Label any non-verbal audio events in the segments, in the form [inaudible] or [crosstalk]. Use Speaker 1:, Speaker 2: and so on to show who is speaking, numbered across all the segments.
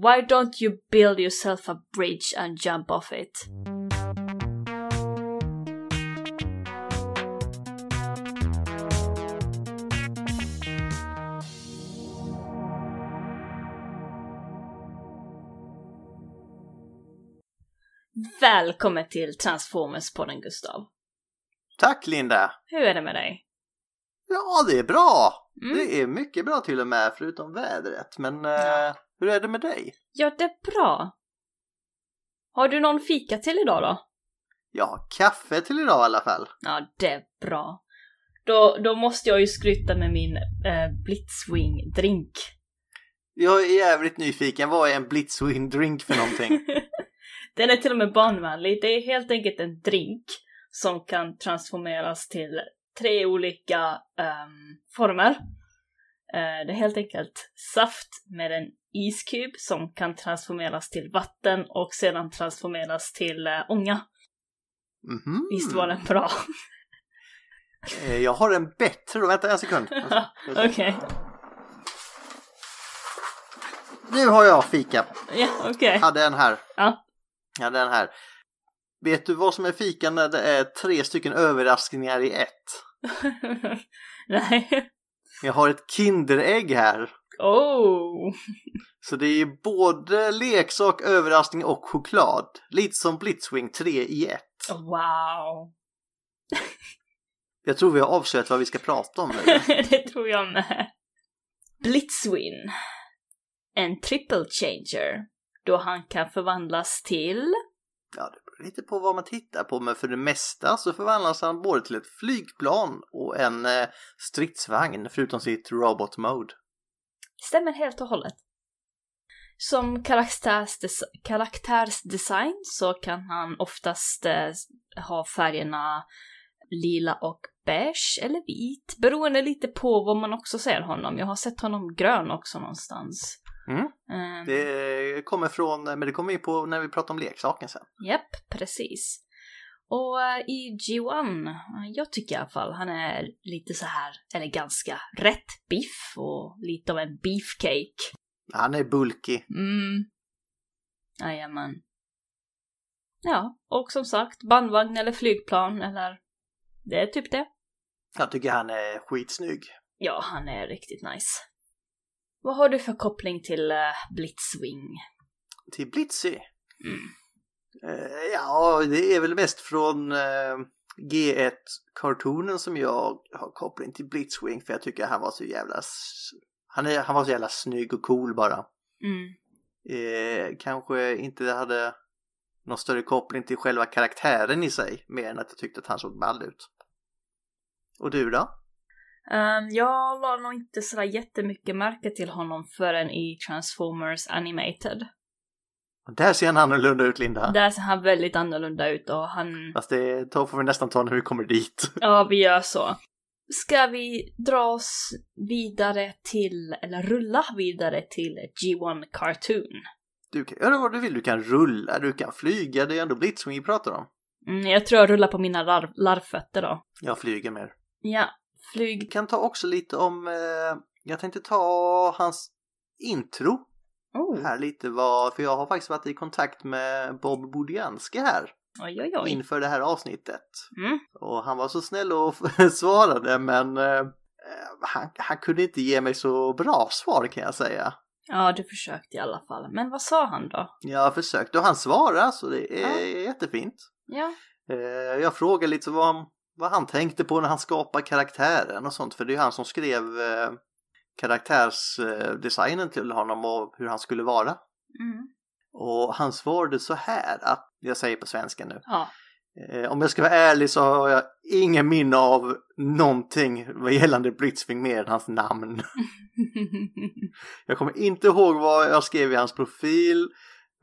Speaker 1: Why don't you build yourself a bridge and jump off it? Välkommen till Transformers-podden Gustav.
Speaker 2: Tack Linda!
Speaker 1: Hur är det med dig?
Speaker 2: Ja, det är bra!
Speaker 1: Mm.
Speaker 2: Det är mycket bra till och med, förutom vädret. Men eh, hur är det med dig?
Speaker 1: Ja, det är bra. Har du någon fika till idag då?
Speaker 2: Ja, kaffe till idag i alla fall.
Speaker 1: Ja, det är bra. Då, då måste jag ju skryta med min eh, Blitzwing-drink.
Speaker 2: Jag är jävligt nyfiken, vad är en Blitzwing drink för någonting? [laughs]
Speaker 1: Den är till och med barnvänlig. Det är helt enkelt en drink som kan transformeras till tre olika ehm, former. Eh, det är helt enkelt saft med en iskub som kan transformeras till vatten och sedan transformeras till eh, ånga.
Speaker 2: Mhm.
Speaker 1: Visst var den bra? [laughs]
Speaker 2: Eh, Jag har en bättre då, vänta en sekund. [laughs]
Speaker 1: Okej.
Speaker 2: Nu har jag fika.
Speaker 1: Ja, okej.
Speaker 2: Hade en här.
Speaker 1: Ja.
Speaker 2: Hade en här. Vet du vad som är fika när det är tre stycken överraskningar i ett? [laughs]
Speaker 1: Nej.
Speaker 2: Jag har ett Kinderägg här.
Speaker 1: Oh!
Speaker 2: Så det är både leksak, överraskning och choklad. Lite som Blitzwing 3 i ett.
Speaker 1: Wow!
Speaker 2: Jag tror vi har avslöjat vad vi ska prata om nu. [laughs]
Speaker 1: det tror jag med. Blitzwin. En triple changer. Då han kan förvandlas till...
Speaker 2: Ja, det lite på vad man tittar på, men för det mesta så förvandlas han både till ett flygplan och en eh, stridsvagn, förutom sitt robot mode.
Speaker 1: Stämmer helt och hållet. Som karaktärsdes- karaktärsdesign så kan han oftast eh, ha färgerna lila och beige eller vit, beroende lite på vad man också ser honom. Jag har sett honom grön också någonstans.
Speaker 2: Mm.
Speaker 1: Mm.
Speaker 2: Det kommer från, men det kommer vi på när vi pratar om leksaken sen.
Speaker 1: Japp, precis. Och eh, i G1, eh, jag tycker i alla fall han är lite så här, eller ganska rätt biff och lite av en beefcake.
Speaker 2: Han är bulky.
Speaker 1: Mm. Jajamän. Ja, och som sagt, bandvagn eller flygplan eller... Det är typ det.
Speaker 2: Jag tycker han är skitsnygg.
Speaker 1: Ja, han är riktigt nice. Vad har du för koppling till uh, Blitzwing?
Speaker 2: Till Blitzy.
Speaker 1: Mm.
Speaker 2: Eh, ja, det är väl mest från eh, G1-kartonen som jag har koppling till Blitzwing för jag tycker han var så jävla... Han, är, han var så jävla snygg och cool bara.
Speaker 1: Mm.
Speaker 2: Eh, kanske inte hade någon större koppling till själva karaktären i sig mer än att jag tyckte att han såg ball ut. Och du då?
Speaker 1: Ehm, jag la nog inte sådär jättemycket märke till honom förrän i Transformers Animated.
Speaker 2: Och där ser han annorlunda ut Linda.
Speaker 1: Där ser han väldigt annorlunda ut och han...
Speaker 2: Fast det tar- får vi nästan ta när vi kommer dit.
Speaker 1: Ja, vi gör så. Ska vi dra oss vidare till, eller rulla vidare till G1 Cartoon?
Speaker 2: Du kan göra vad du vill, du kan rulla, du kan flyga, det är ändå Blitzwing vi pratar om.
Speaker 1: Mm, jag tror jag rullar på mina larv, larvfötter då.
Speaker 2: Jag flyger mer.
Speaker 1: Ja, Flyg...
Speaker 2: kan ta också lite om, eh, jag tänkte ta hans intro
Speaker 1: Oh,
Speaker 2: här lite vad, för jag har faktiskt varit i kontakt med Bob Budiansky här
Speaker 1: oj, oj, oj.
Speaker 2: inför det här avsnittet.
Speaker 1: Mm.
Speaker 2: Och han var så snäll och [laughs] svarade men eh, han, han kunde inte ge mig så bra svar kan jag säga.
Speaker 1: Ja, du försökte i alla fall. Men vad sa han då?
Speaker 2: Jag har försökt och han svarar så det är jättefint.
Speaker 1: Ja.
Speaker 2: Eh, jag frågade lite vad, vad han tänkte på när han skapade karaktären och sånt för det är ju han som skrev eh, karaktärsdesignen till honom och hur han skulle vara.
Speaker 1: Mm.
Speaker 2: Och han svarade så här att, jag säger på svenska nu,
Speaker 1: Ja.
Speaker 2: eh, om jag ska vara ärlig så har jag ingen minne av någonting vad gällande Blitzwing mer än hans namn. [laughs] Jag kommer inte ihåg vad jag skrev i hans profil,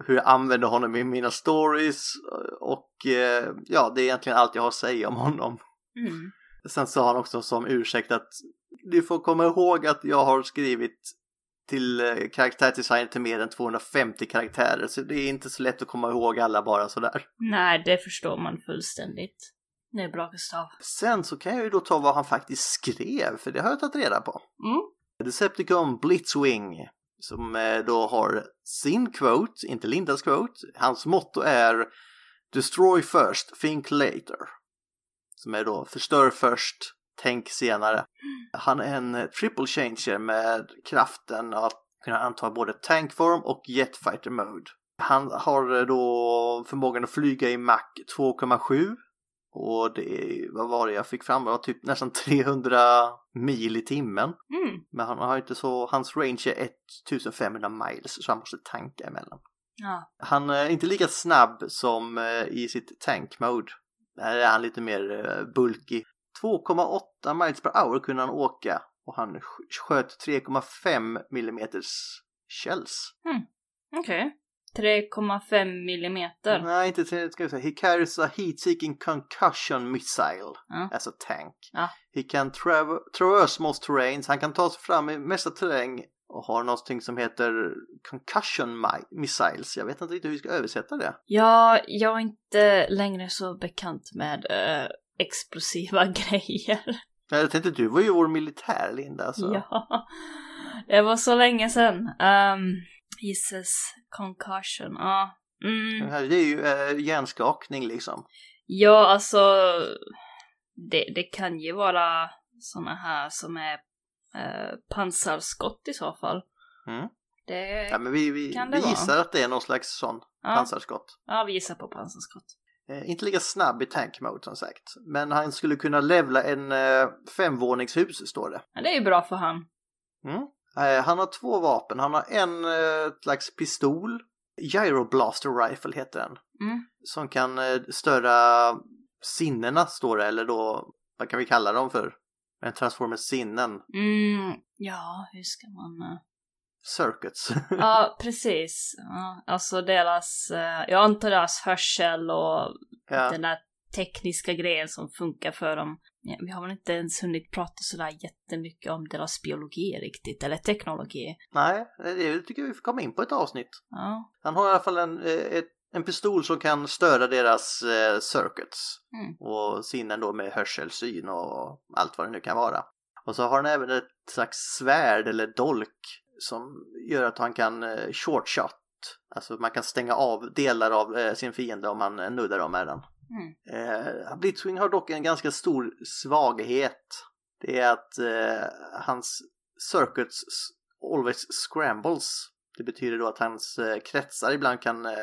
Speaker 2: hur jag använde honom i mina stories och eh, ja, det är egentligen allt jag har att säga om honom.
Speaker 1: mm.
Speaker 2: Sen sa han också som ursäkt att du får komma ihåg att jag har skrivit till eh, karaktärdesign till mer än 250 karaktärer så det är inte så lätt att komma ihåg alla bara sådär.
Speaker 1: Nej, det förstår man fullständigt. Det är bra Gustav.
Speaker 2: Sen så kan jag ju då ta vad han faktiskt skrev för det har jag tagit reda på.
Speaker 1: Mm.
Speaker 2: Decepticon Blitzwing som eh, då har sin quote, inte Lindas quote. Hans motto är Destroy first, think later. Som är då förstör först, tänk senare. Han är en eh, triple changer med kraften att kunna anta både tankform och jetfighter mode. Han har eh, då förmågan att flyga i Mach 2,7 och det, vad var det jag fick fram? Det var typ nästan [laughs] 300 mil i timmen.
Speaker 1: Mm.
Speaker 2: Men han har inte så, hans range är 1500 miles så han måste tanka emellan.
Speaker 1: Ja.
Speaker 2: Han är inte lika snabb som eh, i sitt tank mode. Där är han lite mer eh, bulky. 2,8 miles per hour kunde han åka och han sk- sköt 3,5 millimeters shells.
Speaker 1: Okej. 3,5 millimeter.
Speaker 2: Nej, inte tre, ska vi säga. He carries a heat-seeking concussion missile
Speaker 1: Ja.
Speaker 2: a tank.
Speaker 1: Ja.
Speaker 2: He can trav- traverse most terrains. Han kan ta sig fram i mesta terräng och har någonting som heter concussion mi- missiles. Jag vet inte riktigt hur vi ska översätta det.
Speaker 1: Ja, jag är inte längre så bekant med eh, explosiva [laughs] grejer.
Speaker 2: Jag tänkte, du var ju vår militär, Linda. Så.
Speaker 1: Ja, det var så länge sedan. Um, Jesus, concussion, ja.
Speaker 2: Det
Speaker 1: Mm.
Speaker 2: det är ju äh, hjärnskakning liksom.
Speaker 1: Ja, alltså, det, det kan ju vara såna här som är eh, pansarskott i så fall.
Speaker 2: Mm.
Speaker 1: Det,
Speaker 2: Ja, men vi, vi,
Speaker 1: kan det
Speaker 2: vi
Speaker 1: vara?
Speaker 2: gissar att det är någon slags sån
Speaker 1: ja,
Speaker 2: pansarskott.
Speaker 1: ja, vi gissar på pansarskott.
Speaker 2: Eh, inte lika snabb i tank mode som sagt. Men han skulle kunna levla en eh, femvåningshus står det.
Speaker 1: Ja, det är ju bra för han.
Speaker 2: Mm. Eh, han har två vapen. Han har en eh, slags pistol. Gyroblaster rifle heter den.
Speaker 1: Mm.
Speaker 2: Som kan eh, störa sinnena står det. Eller då, vad kan vi kalla dem för? En transformers sinnen.
Speaker 1: Mm, ja, hur ska man...
Speaker 2: Circuits. [laughs]
Speaker 1: Ja, precis. Ja, alltså deras, jag antar deras hörsel och
Speaker 2: ja.
Speaker 1: den där tekniska grejen som funkar för dem. Ja, vi har väl inte ens hunnit prata sådär jättemycket om deras biologi riktigt, eller teknologi.
Speaker 2: Nej, det tycker jag vi får komma in på ett avsnitt.
Speaker 1: Ja,
Speaker 2: Han har i alla fall en, eh, ett, en pistol som kan störa deras eh, circuits.
Speaker 1: Mm.
Speaker 2: Och sinnen då med hörselsyn och allt vad det nu kan vara. Och så har han även ett slags svärd eller dolk som gör att han kan eh, short shot. Alltså man kan stänga av delar av eh, sin fiende om han eh, nuddar dem med den.
Speaker 1: Mm.
Speaker 2: Eh, Blitzwing har dock en ganska stor svaghet. Det är att eh, hans circuits always scrambles. Det betyder då att hans eh, kretsar ibland kan eh,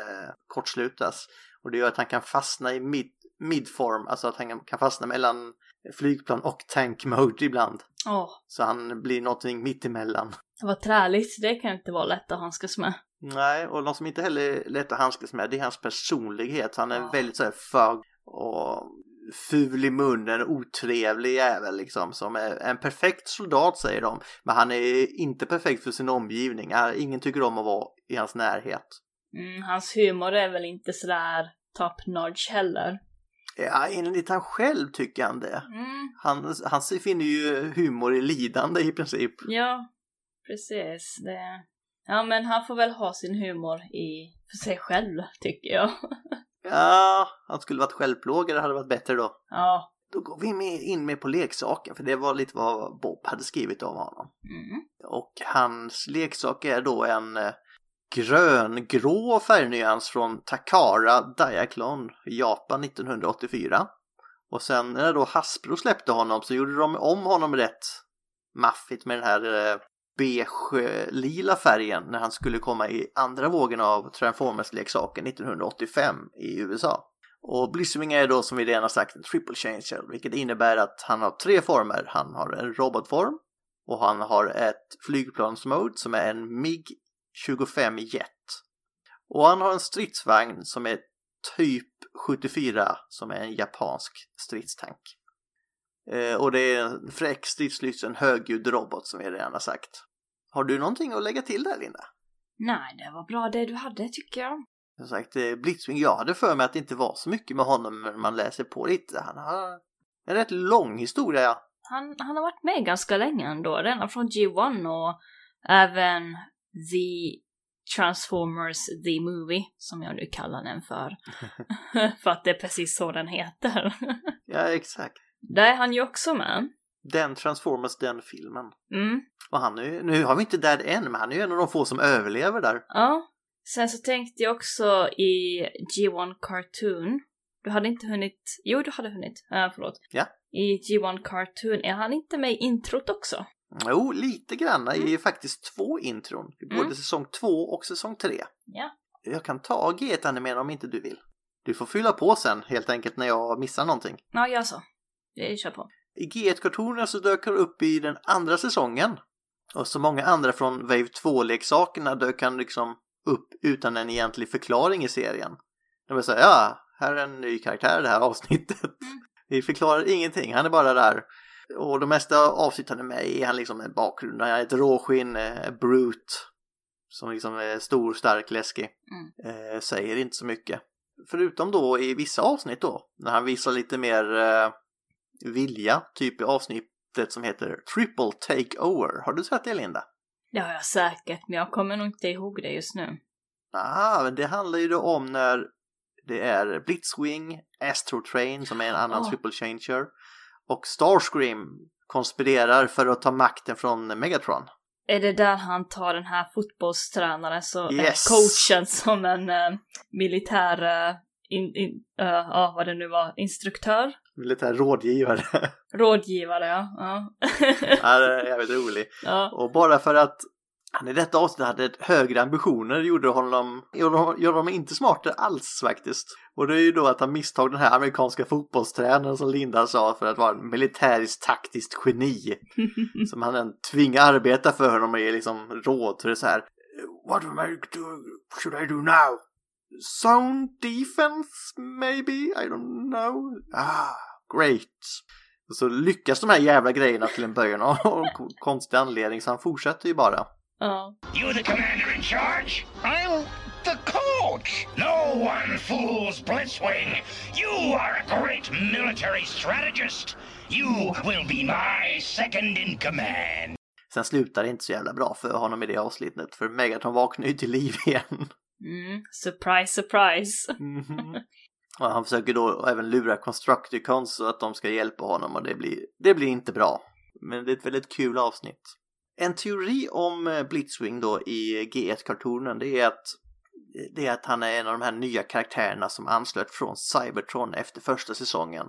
Speaker 2: kortslutas. Och det gör att han kan fastna i mid, midform, alltså att han kan fastna mellan flygplan och tank mode ibland.
Speaker 1: Åh,
Speaker 2: Så han blir någonting mittemellan.
Speaker 1: vad träligt. Det kan inte vara lätt att handskas med.
Speaker 2: Nej, och något som inte heller är lätt att handskas med det är hans personlighet. Han är
Speaker 1: Ja.
Speaker 2: väldigt så här fög och ful i munnen, otrevlig jävel liksom. Som är en perfekt soldat säger de. Men han är inte perfekt för sin omgivning. Ingen tycker om att vara i hans närhet.
Speaker 1: Mm, hans humor är väl inte sådär top notch heller.
Speaker 2: Ja, enligt han själv tycker han det.
Speaker 1: Mm,
Speaker 2: Han, han finner ju humor i lidande i princip.
Speaker 1: ja, precis. Det... Ja, men han får väl ha sin humor i för sig själv, tycker jag.
Speaker 2: Ja, han skulle varit självplågare hade varit bättre då.
Speaker 1: ja.
Speaker 2: Då går vi med, in med på leksaken, för det var lite vad Bob hade skrivit om honom.
Speaker 1: Mm.
Speaker 2: Och hans leksak är då en eh, gröngrå färgnyans från Takara Diaclone i Japan 1984. Och sen när då Hasbro släppte honom så gjorde de om honom rätt maffigt med den här eh, beige-lila färgen när han skulle komma i andra vågen av Transformers-leksaken 1985 i USA. Och Blissoming är då som vi redan har sagt en triple changer, vilket innebär att han har tre former. Han har en robotform och han har ett flygplansmode som är en MiG-25 Jet. Och han har en stridsvagn som är typ 74 som är en japansk stridstank. Eh, och det är en fräck stridslysten högljudd robot som vi redan har sagt. Har du någonting att lägga till där Linda?
Speaker 1: Nej, det var bra det du hade, tycker jag.
Speaker 2: Som sagt, eh, Blitzwing, jag hade för mig att det inte var så mycket med honom men man läser på lite. Han har en rätt lång historia.
Speaker 1: Han, han har varit med ganska länge ändå, redan från G1 och även The Transformers The Movie, som jag nu kallar den för. [laughs] [laughs] för att det är precis så den heter. [laughs]
Speaker 2: Ja, exakt.
Speaker 1: Där är han ju också med.
Speaker 2: Den Transformers, den filmen.
Speaker 1: Mm.
Speaker 2: Och han är, nu har vi inte Dad än, men han är ju en av de få som överlever där.
Speaker 1: Ja. Sen så tänkte jag också i G1 Cartoon. Du hade inte hunnit... Jo, du hade hunnit. Uh, förlåt.
Speaker 2: Ja.
Speaker 1: I G1 Cartoon, är han inte med i introt också?
Speaker 2: Jo, lite granna i faktiskt två intron. Både
Speaker 1: Mm.
Speaker 2: säsong två och säsong tre.
Speaker 1: Ja.
Speaker 2: Jag kan ta G1 animera om inte du vill. Du får fylla på sen helt enkelt när jag missar någonting.
Speaker 1: Ja, gör så. Jag kör på.
Speaker 2: I G1-kartonerna så dök han upp i den andra säsongen. Och så många andra från Wave 2-leksakerna dök han liksom upp utan en egentlig förklaring i serien. De vill säga, ja, här är en ny karaktär i det här avsnittet.
Speaker 1: Mm.
Speaker 2: Vi förklarar ingenting, han är bara där. Och de mesta avsnitt han är med i är han liksom en bakgrund. Han är ett råskinn, eh, brute. Som liksom är stor, stark, läskig. Eh, säger inte så mycket. Förutom då i vissa avsnitt då, när han visar lite mer eh, vilja, typ i avsnittet som heter Triple Takeover. Har du sett det Linda?
Speaker 1: Det har jag säkert, men jag kommer nog inte ihåg det just nu.
Speaker 2: Ah, men det handlar ju då om när det är Blitzwing, Astro Train som är en annan
Speaker 1: Oh.
Speaker 2: triple changer och Starscream konspirerar för att ta makten från Megatron.
Speaker 1: Är det där han tar den här fotbollstränaren, så
Speaker 2: Yes.
Speaker 1: coachen som en eh, militär, eh, in, in, eh, ja vad det nu var, instruktör?
Speaker 2: Militär rådgivare. [laughs]
Speaker 1: Rådgivare, ja. Ja. [laughs]
Speaker 2: ja, det är jävligt rolig.
Speaker 1: ja.
Speaker 2: Och bara för att han i detta avsnitt hade högre ambitioner gjorde honom, gjorde honom, gjorde honom inte smartare alls faktiskt. Och det är ju då att han misstag den här amerikanska fotbollstränaren som Linda sa för att vara en militäriskt taktiskt geni. [laughs] som han tvingar arbeta för honom och ger liksom råd. Så det är så här. What am I do, should I do now? Zone defense maybe? I don't know. Ah, great. Och så lyckas de här jävla grejerna till en början av konstig anledning så han fortsätter ju bara.
Speaker 1: ja.
Speaker 3: You the commander in charge? I'm the coach. No one fools Blitzwing. You are a great military strategist. You will be my second in command.
Speaker 2: Sen slutar det inte så jävla bra för honom i det avsnittet för Megatron vaknar ju till liv igen.
Speaker 1: Mm. Surprise, surprise.
Speaker 2: Mhm. Och han försöker då även lura Constructicons så att de ska hjälpa honom och det blir, det blir inte bra. Men det är ett väldigt kul avsnitt. En teori om eh, Blitzwing då i G1-kartonen det är att det är att han är en av de här nya karaktärerna som anslöt från Cybertron efter första säsongen.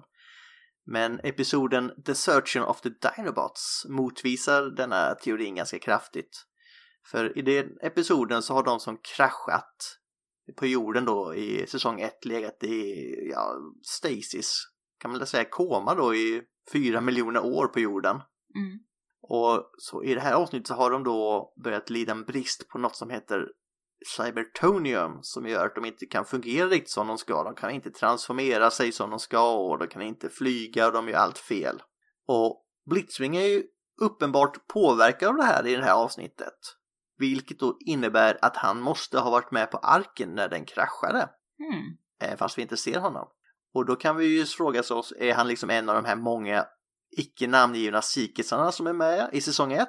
Speaker 2: Men episoden The Searching of the Dinobots motvisar denna teorin ganska kraftigt. För i den episoden så har de som kraschat på jorden då i säsong 1 legat i ja, stasis, kan man väl säga koma då i fyra miljoner år på jorden.
Speaker 1: Mm.
Speaker 2: Och så i det här avsnittet så har de då börjat lida en brist på något som heter Cybertonium som gör att de inte kan fungera riktigt som de ska. De kan inte transformera sig som de ska och de kan inte flyga och de gör allt fel. Och Blitzwing är ju uppenbart påverkad av det här i det här avsnittet. Vilket då innebär att han måste ha varit med på arken när den kraschade.
Speaker 1: Mm.
Speaker 2: Fast vi inte ser honom. Och då kan vi ju fråga oss, är han liksom en av de här många icke namngivna sikisarna som är med i säsong 1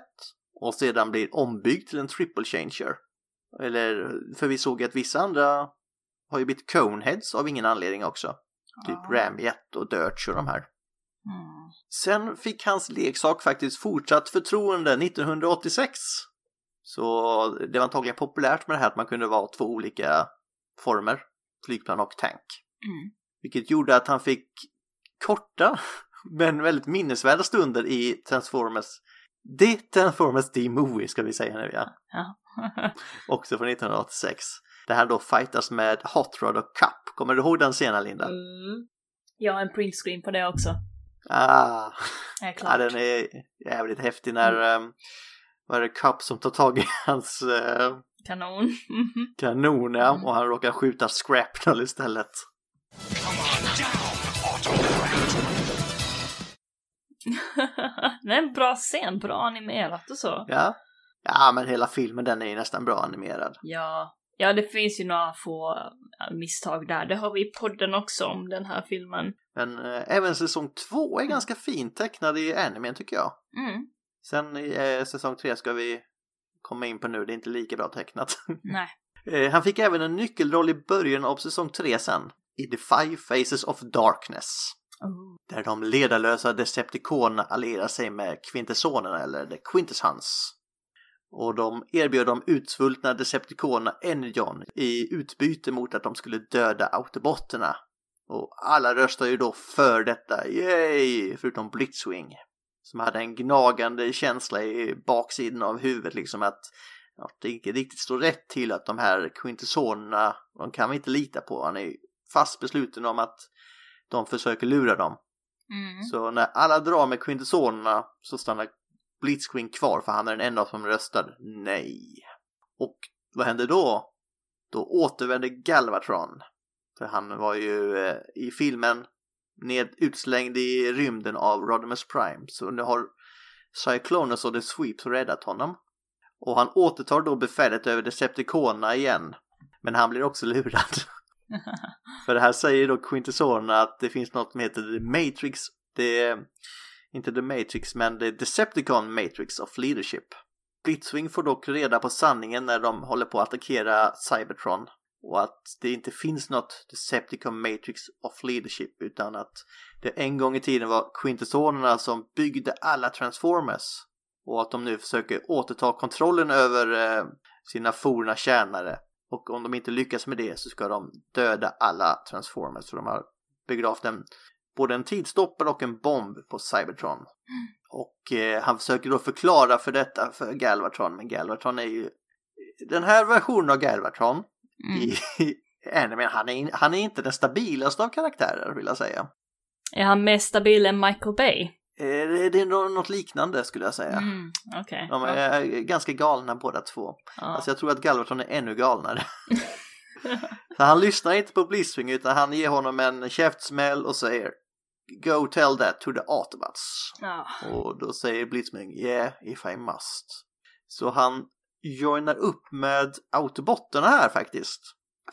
Speaker 2: och sedan blir ombyggd till en triple changer? Eller, för vi såg att vissa andra har ju blivit coneheads av ingen anledning också. Typ
Speaker 1: Ja.
Speaker 2: Ramjet och Dirch och de här.
Speaker 1: Mm.
Speaker 2: Sen fick hans leksak faktiskt fortsatt förtroende 1986. Så det var antagligen populärt med det här att man kunde vara två olika former, flygplan och tank.
Speaker 1: Mm.
Speaker 2: Vilket gjorde att han fick korta [laughs] men väldigt minnesvärda stunder i Transformers. Det Transformers The Movie ska vi säga nu ja.
Speaker 1: Ja. [laughs]
Speaker 2: Också från 1986. Det här då fightas med Hot Rod och Cup. Kommer du ihåg den scenen Linda?
Speaker 1: Mm. Har en printscreen på det också.
Speaker 2: Ah, ja, [laughs] den är jävligt häftig när um, vad är det Cup som tar tag i [laughs] hans eh,
Speaker 1: Kanon. Mhm.
Speaker 2: kanon ja,
Speaker 1: Mm.
Speaker 2: och han råkar skjuta Scrapnel istället. [laughs]
Speaker 1: det är en bra scen, bra animerat och så.
Speaker 2: Ja. ja, men hela filmen den är ju nästan bra animerad.
Speaker 1: Ja. Ja, det finns ju några få misstag där. Det har vi i podden också om den här filmen.
Speaker 2: Men eh, även säsong två är ganska fint tecknad i animen tycker jag.
Speaker 1: Mm.
Speaker 2: Sen i eh, säsong tre ska vi komma in på nu, det är inte lika bra tecknat. [laughs]
Speaker 1: Nej.
Speaker 2: Eh, han fick även en nyckelroll i början av säsong tre sen. I The Five Faces of Darkness.
Speaker 1: Oh.
Speaker 2: Där de ledarlösa Decepticonerna allierar sig med Quintessonerna eller The Quintessons. Och de erbjöd de utsvultna Decepticonerna Energon i utbyte mot att de skulle döda Autobotterna. Och alla röstar ju då för detta, yay! Förutom Blitzwing. Som hade en gnagande känsla i baksidan av huvudet liksom att ja, det inte riktigt står rätt till att de här Quintessonerna, de kan vi inte lita på. Han är fast besluten om att de försöker lura dem.
Speaker 1: Mm.
Speaker 2: Så när alla drar med Quintessonerna så stannar Blitzwing kvar för han är den enda som röstar nej. Och vad händer då? Då återvänder Galvatron. För han var ju eh, i filmen ned, utslängd i rymden av Rodimus Prime. Så nu har Cyclonus och The Sweeps räddat honom. Och han återtar då befälet över Decepticonerna igen. Men han blir också lurad. [laughs] För det här säger då Quintessonerna att det finns något som heter The Matrix. Det är inte The Matrix men The Decepticon Matrix of Leadership. Blitzwing får dock reda på sanningen när de håller på att attackera Cybertron. Och att det inte finns något Decepticon Matrix of Leadership utan att det en gång i tiden var Quintessonerna som byggde alla Transformers. Och att de nu försöker återta kontrollen över eh, sina forna tjänare. Och om de inte lyckas med det så ska de döda alla Transformers. för de har begravt en, både en tidstoppare och en bomb på Cybertron. Och eh, han försöker då förklara för detta för Galvatron. Men Galvatron är ju den här versionen av Galvatron
Speaker 1: Mm.
Speaker 2: i, animen, han är, han är inte den stabilaste av karaktärer vill jag säga.
Speaker 1: Är han mer stabil än Michael Bay?
Speaker 2: Eh, det, är nå- något liknande skulle jag säga.
Speaker 1: Mm, Okej.
Speaker 2: De är ganska galna båda två.
Speaker 1: Ja.
Speaker 2: Alltså jag tror att Galvatron är ännu galnare. [laughs] Så han lyssnar inte på Blitzwing utan han ger honom en käftsmäll och säger Go tell that to the Autobots.
Speaker 1: Ja.
Speaker 2: Och då säger Blitzwing Yeah, if I must. Så han joinar upp med Autobotterna här faktiskt.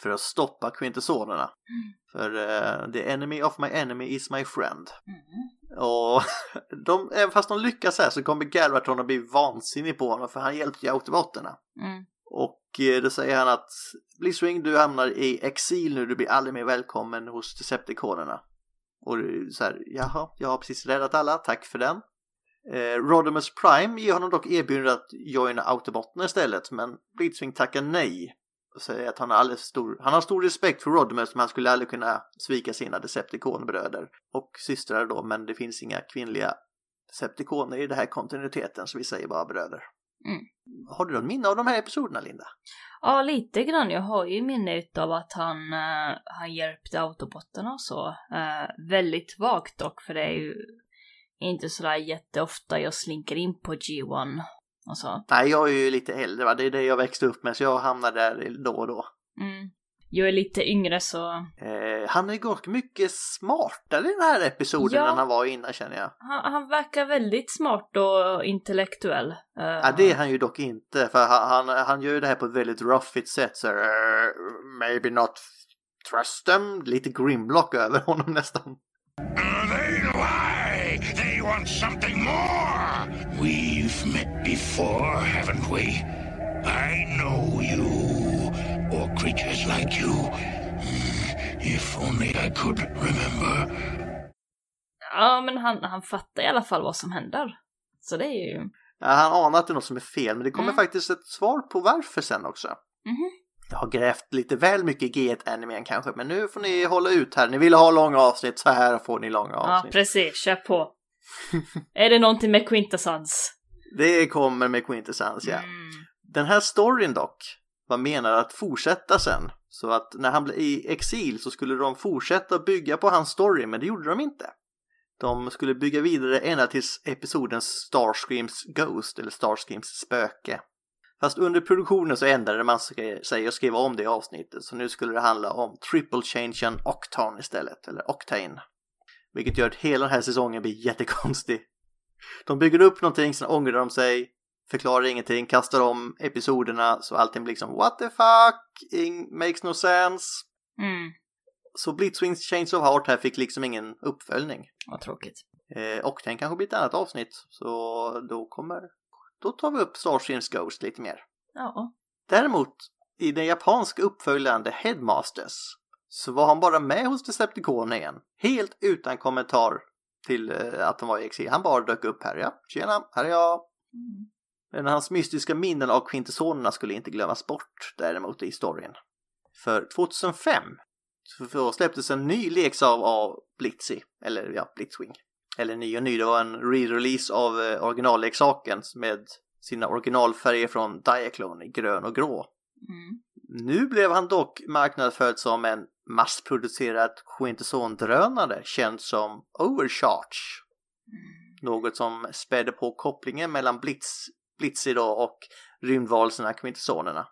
Speaker 2: För att stoppa Quintessonerna. För uh, the enemy of my enemy is my friend.
Speaker 1: Mm.
Speaker 2: Och [laughs] de, även fast de lyckas här så kommer Galvatron att bli vansinnig på honom för han hjälpte ju Autobotterna.
Speaker 1: Mm.
Speaker 2: Och eh, då säger han att Blitzwing du hamnar i exil nu, du blir aldrig mer välkommen hos Decepticonerna. Och så här, jaha, jag har precis räddat alla, tack för den. Eh, Rodimus Prime ger honom dock erbjudande att joina Autobotterna istället, men Blitzwing tackar nej. Och säger att han har, alldeles stor, han har stor respekt för Rodimus, men han skulle aldrig kunna svika sina Decepticon-bröder och systrar då, men det finns inga kvinnliga Decepticoner i den här kontinuiteten, så vi säger bara bröder.
Speaker 1: Mm.
Speaker 2: Har du något minne av de här episoderna, Linda?
Speaker 1: Ja, lite grann. Jag har ju minne av att han, uh, han hjälpte autobotterna och så. Eh, väldigt vagt dock, för det är ju inte sådär jätteofta jag slinker in på G1 och så.
Speaker 2: Nej, jag är ju lite äldre, va? det är det jag växte upp med, så jag hamnar där då och då.
Speaker 1: Mm. Jag är lite yngre så
Speaker 2: Eh, han är ganska mycket smartare i den här episoden
Speaker 1: Ja.
Speaker 2: än han var innan känner jag.
Speaker 1: han, han verkar väldigt smart och intellektuell. Eh,
Speaker 2: Ja, det är han ju dock inte, för han, han, han gör ju det här på ett väldigt roughigt sätt. Så, uh, maybe not trust them. Lite Grimlock över honom nästan.
Speaker 3: Uh, they lie! They want something more! We've met before, haven't we? I know you, or creatures like you. Hmm, If only I could remember.
Speaker 1: Ja, men han, han fattar i alla fall vad som händer. Så det är ju...
Speaker 2: Ja, han anar att det är något som är fel, men det kommer
Speaker 1: Mm.
Speaker 2: faktiskt ett svar på varför sen också.
Speaker 1: Mhm.
Speaker 2: Jag har grävt lite väl mycket i G1-animen kanske, men nu får ni hålla ut här. Ni ville ha långa avsnitt, så här får ni långa
Speaker 1: Ja,
Speaker 2: avsnitt.
Speaker 1: precis. Kör på. [laughs] är det någonting med Quintessence?
Speaker 2: det kommer med Quintessence, ja.
Speaker 1: Mm.
Speaker 2: Den här storyn dock var menad att fortsätta sen. Så att när han blev i exil så skulle de fortsätta bygga på hans story, men det gjorde de inte. De skulle bygga vidare ända tills episoden Starscreams Ghost, eller Starscreams spöke. Fast under produktionen så ändrade man sig och skrev om det avsnittet, så nu skulle det handla om Triple Change Octane istället, eller Octane. Vilket gör att hela den här säsongen blir jättekonstig. De bygger upp någonting, sen ångrar de sig, förklarar ingenting, kastar om episoderna så allting blir liksom what the fuck, Ing- makes no sense.
Speaker 1: Mm.
Speaker 2: Så Blitzwings Chains of Heart här fick liksom ingen uppföljning.
Speaker 1: Vad tråkigt.
Speaker 2: Eh, och den kanske blir ett annat avsnitt, så då kommer, då tar vi upp Starscreams Ghost lite mer.
Speaker 1: Ja.
Speaker 2: Däremot, i den japanska uppföljaren The Headmasters så var han bara med hos Decepticonerna igen. Helt utan kommentar till eh, att han var i exil. Han bara dök upp här. Ja, tjena, här är jag.
Speaker 1: Mm.
Speaker 2: Men hans mystiska minnen av Quintessonerna skulle inte glömmas bort däremot i storyn. För 2005 så släpptes en ny leksak av Blitzy, eller ja, Blitzwing. Eller ny och ny, det var en re-release av eh, originalleksaken med sina originalfärger från Diaclone i grön och grå.
Speaker 1: Mm.
Speaker 2: Nu blev han dock marknadsförd som en massproducerad Quintesson-drönare känd som Overcharge. Något som spädde på kopplingen mellan Blitz, Blitzy då och rymdvarelserna Quintessonerna.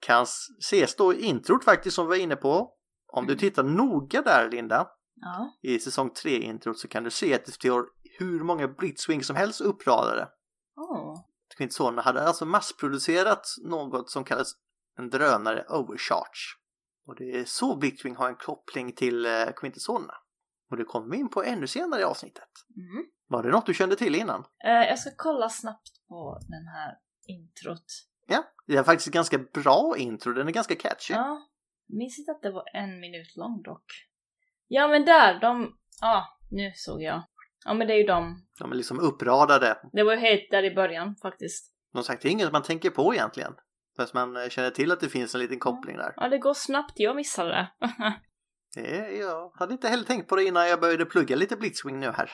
Speaker 2: Kan ses då i introt faktiskt som vi var inne på. Om du
Speaker 1: Mm.
Speaker 2: tittar noga där Linda,
Speaker 1: Ja.
Speaker 2: i säsong 3 introt så kan du se att det står hur många Blitzwing som helst uppradade.
Speaker 1: Åh.
Speaker 2: Quintessonerna hade alltså massproducerat något som kallas en drönare overcharge. Och det är så Blitzwing har en koppling till eh, Quintessonerna. Och det kommer vi in på ännu senare i avsnittet.
Speaker 1: Mm.
Speaker 2: Var det något du kände till innan?
Speaker 1: Eh, jag ska kolla snabbt på den här introt.
Speaker 2: Ja, det är faktiskt ett ganska bra intro, den är ganska catchy.
Speaker 1: Ja. Minns inte att det var en minut lång dock. Ja men där, de... Ja, nu såg jag. Ja men det är ju de.
Speaker 2: De är liksom uppradade.
Speaker 1: Det var ju helt där i början faktiskt.
Speaker 2: De sagt, det är inget man tänker på egentligen. Fast man eh, känner till att det finns en liten koppling där.
Speaker 1: Ja det går snabbt, jag missade det. [laughs]
Speaker 2: Jag hade inte heller tänkt på det innan jag började plugga lite Blitzwing nu här.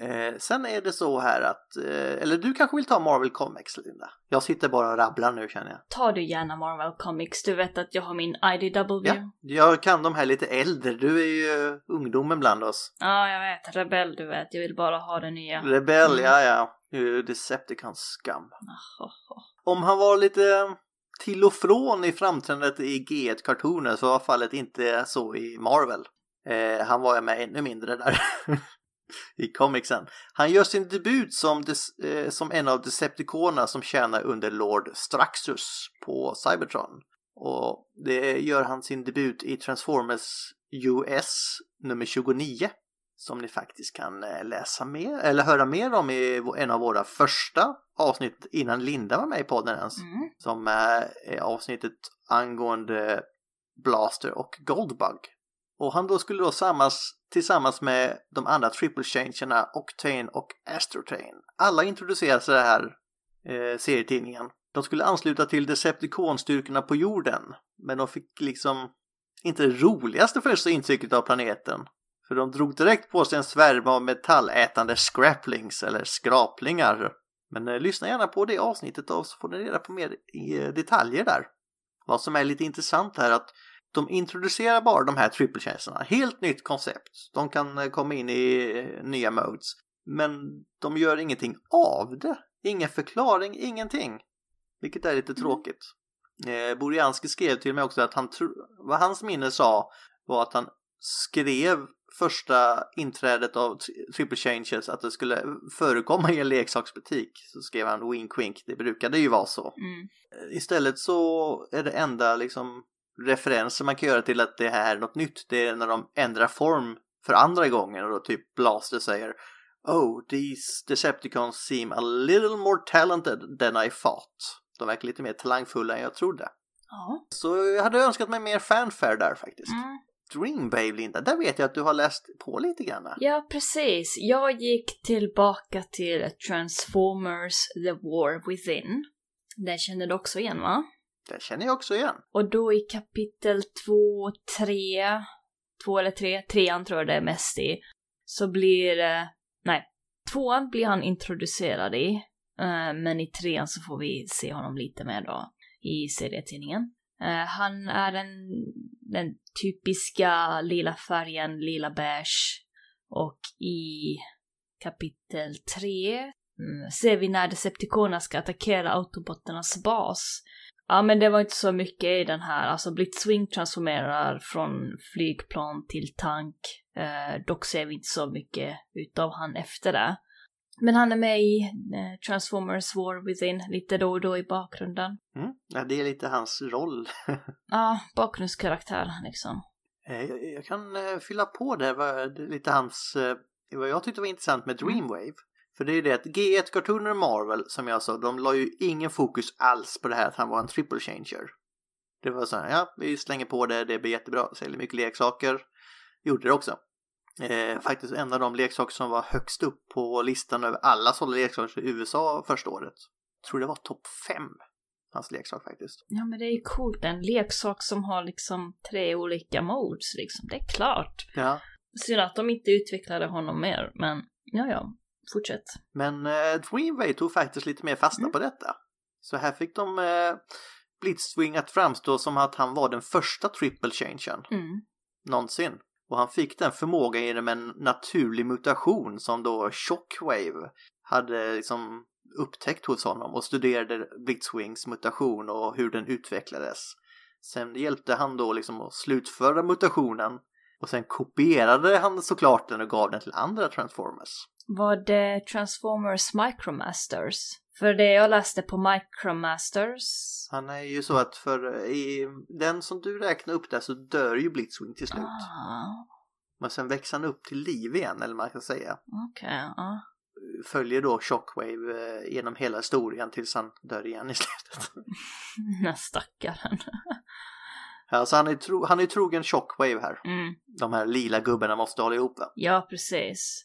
Speaker 2: Eh, sen är det så här att, eh, eller du kanske vill ta Marvel Comics Linda? Jag sitter bara och rabblar nu känner jag.
Speaker 1: Ta du gärna Marvel Comics, du vet att jag har min IDW.
Speaker 2: Ja, jag kan de här lite äldre, du är ju eh, ungdomen bland oss.
Speaker 1: Ja, jag vet. Rebell, du vet. Jag vill bara ha det nya.
Speaker 2: Rebell,
Speaker 1: Mm.
Speaker 2: ja ja. Decepticons skam.
Speaker 1: Oh.
Speaker 2: Om han var lite till och från i framträdandet i G1-kartoner så var fallet inte så i Marvel. Eh, han var med ännu mindre där [laughs] i comicsen. Han gör sin debut som, des, eh, som en av Decepticonerna som tjänar under Lord Straxus på Cybertron. Och det gör han sin debut i Transformers US nummer 29 som ni faktiskt kan eh, läsa mer eller höra mer om i en av våra första avsnitt innan Linda var med i podden ens.
Speaker 1: Mm.
Speaker 2: Som är är avsnittet angående Blaster och Goldbug. Och han då skulle då sammas tillsammans med de andra triple changerna Octane och Astrotrain. Alla introduceras i den här eh, serietidningen. De skulle ansluta till Decepticon-styrkorna på jorden. Men de fick liksom inte det roligaste första intrycket av planeten. För de drog direkt på sig en svärm av metallätande scraplings eller skraplingar. Men eh, lyssna gärna på det avsnittet då så får ni reda på mer i, eh, detaljer där. Vad som är lite intressant är att de introducerar bara de här triple changerna. Helt nytt koncept. De kan eh, komma in i eh, nya modes. Men de gör ingenting av det. Ingen förklaring, ingenting. Vilket är lite
Speaker 1: Mm.
Speaker 2: tråkigt. Eh, Borianski skrev till mig också att han vad hans minne sa var att han skrev första inträdet av tri- Triple Changes att det skulle förekomma i en leksaksbutik. Så skrev han wink wink, det brukade ju vara så.
Speaker 1: Mm.
Speaker 2: Istället så är det enda liksom referenser man kan göra till att det här är något nytt. Det är när de ändrar form för andra gången och då typ Blaster säger Oh, these Decepticons seem a little more talented than I thought. De verkar lite mer talangfulla än jag trodde.
Speaker 1: Ja.
Speaker 2: Så jag hade önskat mig mer fanfare där faktiskt.
Speaker 1: Mm.
Speaker 2: Dreamwave Linda, där vet jag att du har läst på lite grann.
Speaker 1: Ja, precis. Jag gick tillbaka till Transformers The War Within. Den känner du också igen, va?
Speaker 2: Det känner jag också igen.
Speaker 1: Och då i kapitel 2, 3, 2 eller 3, trean tror jag det är mest i, så blir det, nej, tvåan blir han introducerad i, eh, men i trean så får vi se honom lite mer då i serietidningen. Uh, han är den, den typiska lila färgen, lila beige, och i kapitel 3 mm, ser vi när Decepticonerna ska attackera Autobotternas bas. Ja, men det var inte så mycket i den här. Alltså Blitzwing transformerar från flygplan till tank. Eh, dock ser vi inte så mycket utav han efter det. Men han är med i eh, Transformers War Within lite då och då i bakgrunden.
Speaker 2: Mm. Ja, det är lite hans roll. [laughs]
Speaker 1: Ja, bakgrundskaraktär liksom.
Speaker 2: Eh, jag, jag kan eh, fylla på det, är lite hans, vad jag tyckte var intressant med Dreamwave. För det är det att G1-kartoner Marvel, som jag sa, de la ju ingen fokus alls på det här att han var en triple changer. Det var så här, ja, vi slänger på det, det blir jättebra, säljer mycket leksaker. Gjorde det också. Eh, faktiskt en av de leksaker som var högst upp på listan över alla sålda leksaker i USA första året. Jag tror det var topp fem, hans leksak faktiskt.
Speaker 1: Ja men det är ju coolt, en leksak som har liksom tre olika modes liksom, det är klart.
Speaker 2: Ja.
Speaker 1: Synd att de inte utvecklade honom mer, men ja ja, fortsätt.
Speaker 2: Men eh, Dreamway tog faktiskt lite mer fasta
Speaker 1: Mm.
Speaker 2: på detta. Så här fick de eh, Blitzwing att framstå som att han var den första triple changen
Speaker 1: Mm.
Speaker 2: någonsin. Och han fick den förmågan genom en naturlig mutation som då Shockwave hade liksom upptäckt hos honom och studerade Blitzwings mutation och hur den utvecklades. Sen hjälpte han då liksom att slutföra mutationen och sen kopierade han såklart den och gav den till andra Transformers.
Speaker 1: Var det Transformers Micromasters? För det jag läste på Micromasters...
Speaker 2: Han är ju så att för i den som du räknar upp där så dör ju Blitzwing till slut.
Speaker 1: Ah,
Speaker 2: Men sen växer han upp till liv igen eller man kan säga.
Speaker 1: okej, ja.
Speaker 2: Följer då Shockwave eh, genom hela historien tills han dör igen i [laughs] slutet. [laughs]
Speaker 1: Den stackaren.
Speaker 2: Alltså han är, tro, han är trogen Shockwave här.
Speaker 1: Mm.
Speaker 2: De här lila gubbarna måste hålla ihop va?
Speaker 1: Ja, precis.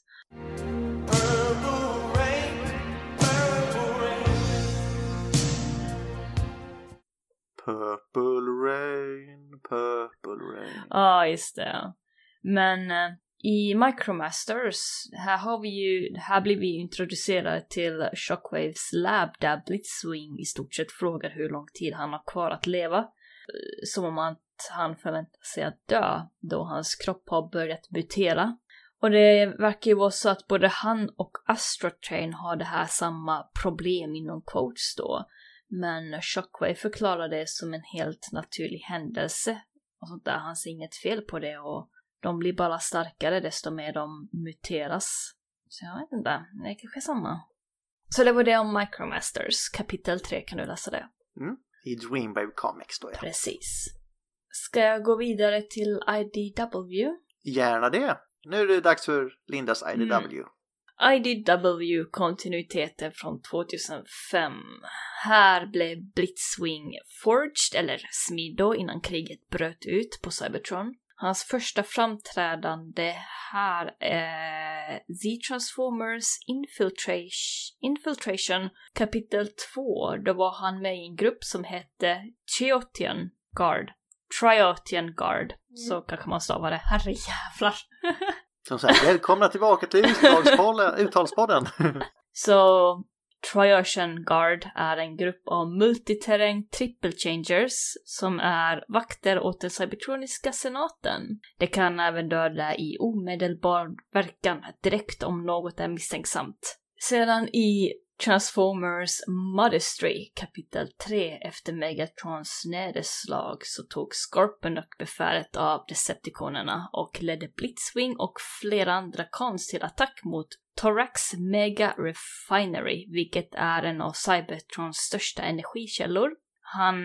Speaker 2: Purple rain, purple rain.
Speaker 1: Ja, just det. Men eh, i Micromasters, här har vi ju, här blir vi introducerade till Shockwaves lab där Blitzwing i stort sett frågar hur lång tid han har kvar att leva. Eh, som om att han förväntar sig att dö, då hans kropp har börjat mutera. Och det verkar ju vara så att både han och Astrotrain har det här samma problem inom quotes då. Men Shockwave förklarar det som en helt naturlig händelse och sånt där. Han ser inget fel på det och de blir bara starkare desto mer de muteras. Så jag vet inte, det är kanske samma. Så det var det om Micromasters, kapitel 3 kan du läsa det.
Speaker 2: I Dreamwave Comics då ja.
Speaker 1: Precis. Ska jag gå vidare till IDW?
Speaker 2: Gärna det. Nu är det dags för Lindas IDW.
Speaker 1: IDW-kontinuiteten från 2005. Här blev Blitzwing forged, eller smidd då, innan kriget bröt ut på Cybertron. Hans första framträdande här är Z-Transformers Infiltration, Infiltration kapitel 2. Då var han med i en grupp som hette Chiotian Guard. Triotian Guard. Så kanske man stavar det. Herrejävlar. [laughs]
Speaker 2: Som sagt, välkomna tillbaka till uttalspodden. [laughs]
Speaker 1: Så Triotian Guard är en grupp av multiterräng triple changers som är vakter åt den cybertroniska senaten. Det kan även döda i omedelbar verkan direkt om något är misstänksamt. Sedan i Transformers Modestry kapitel 3 efter Megatrons nederslag så tog Scorponok befälet av Decepticonerna och ledde Blitzwing och flera andra kons till attack mot Torax Mega Refinery, vilket är en av Cybertrons största energikällor. Han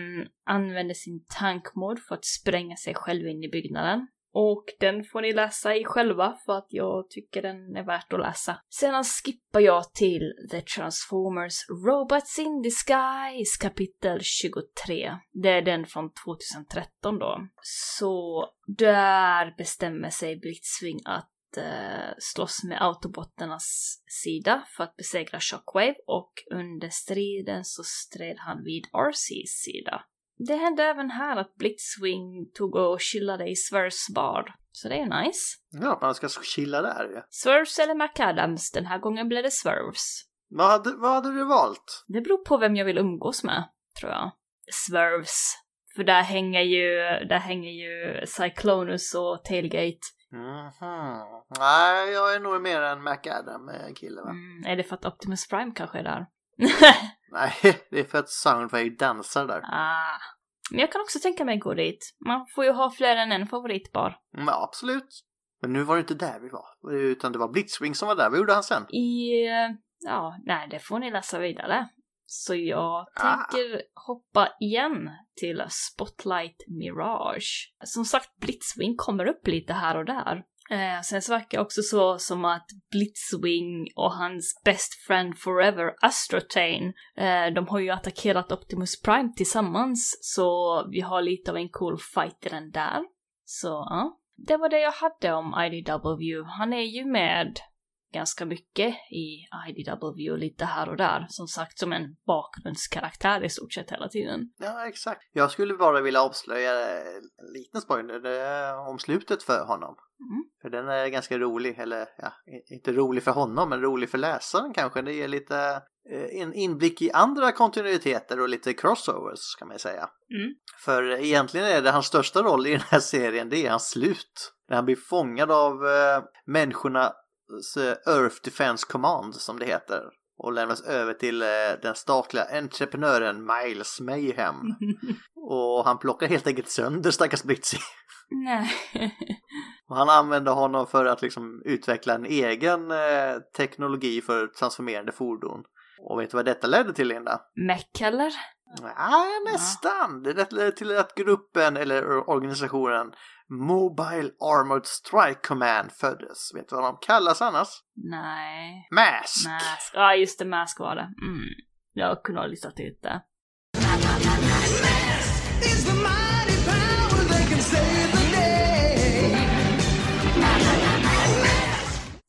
Speaker 1: använde sin tankmod för att spränga sig själv in i byggnaden. Och den får ni läsa i själva för att jag tycker den är värt att läsa. Sedan skippar jag till The Transformers Robots in Disguise kapitel 23. Det är den från 2013 då. Så där bestämmer sig Blitzwing att eh, slåss med autobotternas sida för att besegra Shockwave och under striden så stred han vid RCs sida. Det hände även här att Blitzwing tog och chillade i Swerves bar. Så det är nice.
Speaker 2: Ja, man ska chilla där ju.
Speaker 1: Swerves eller McAdams, den här gången blev det Swerves.
Speaker 2: Vad hade, vad hade du valt?
Speaker 1: Det beror på vem jag vill umgås med, tror jag. Swerves. För där hänger ju, där hänger ju Cyclonus och Tailgate.
Speaker 2: Mhm. Nej, jag är nog mer en McAdam-kille va?
Speaker 1: Mm, är det för att Optimus Prime kanske är där? [laughs]
Speaker 2: Nej, [laughs] det är för att Soundwave dansar där.
Speaker 1: ah. Men jag kan också tänka mig att gå dit. Man får ju ha fler än en favoritbar.
Speaker 2: Mm, Ja, absolut. Men nu var det inte där vi var, utan det var Blitzwing som var där. Vad gjorde han sen?
Speaker 1: I, eh, ja, nej, det får ni läsa vidare. Så jag
Speaker 2: Ah.
Speaker 1: tänker hoppa igen till Spotlight Mirage. Som sagt, Blitzwing kommer upp lite här och där. Eh, sen så verkar det också så som att Blitzwing och hans best friend forever, Astrotane, eh, de har ju attackerat Optimus Prime tillsammans, så vi har lite av en cool fight i den där. Så ja, det var det jag hade om IDW. Han är ju med ganska mycket i IDW lite här och där. Som sagt som en bakgrundskaraktär i stort sett hela tiden.
Speaker 2: Ja, exakt. Jag skulle bara vilja avslöja en liten spoiler om slutet för honom. Mm. För den är ganska rolig, eller ja, inte rolig för honom, men rolig för läsaren kanske. Det ger lite eh, en inblick i andra kontinuiteter och lite crossovers kan man säga. Mm. För egentligen är det hans största roll i den här serien, det är hans slut. När han blir fångad av eh, människorna Earth Defense Command som det heter och lämnas över till eh, den statliga entreprenören Miles Mayhem. [laughs] och han plockar helt enkelt sönder stackars Blitzy.
Speaker 1: Nej. [laughs]
Speaker 2: och han använder honom för att liksom utveckla en egen eh, teknologi för transformerande fordon. Och vet du vad detta ledde till Linda?
Speaker 1: Meck eller?
Speaker 2: Nej, nästan. Det ledde till att gruppen eller organisationen Mobile Armored Strike Command föddes. Vet du vad de kallas annars?
Speaker 1: Nej.
Speaker 2: Mask!
Speaker 1: Mask. Ja, just det, Mask var det. Mm. Jag kunde ha listat ut det.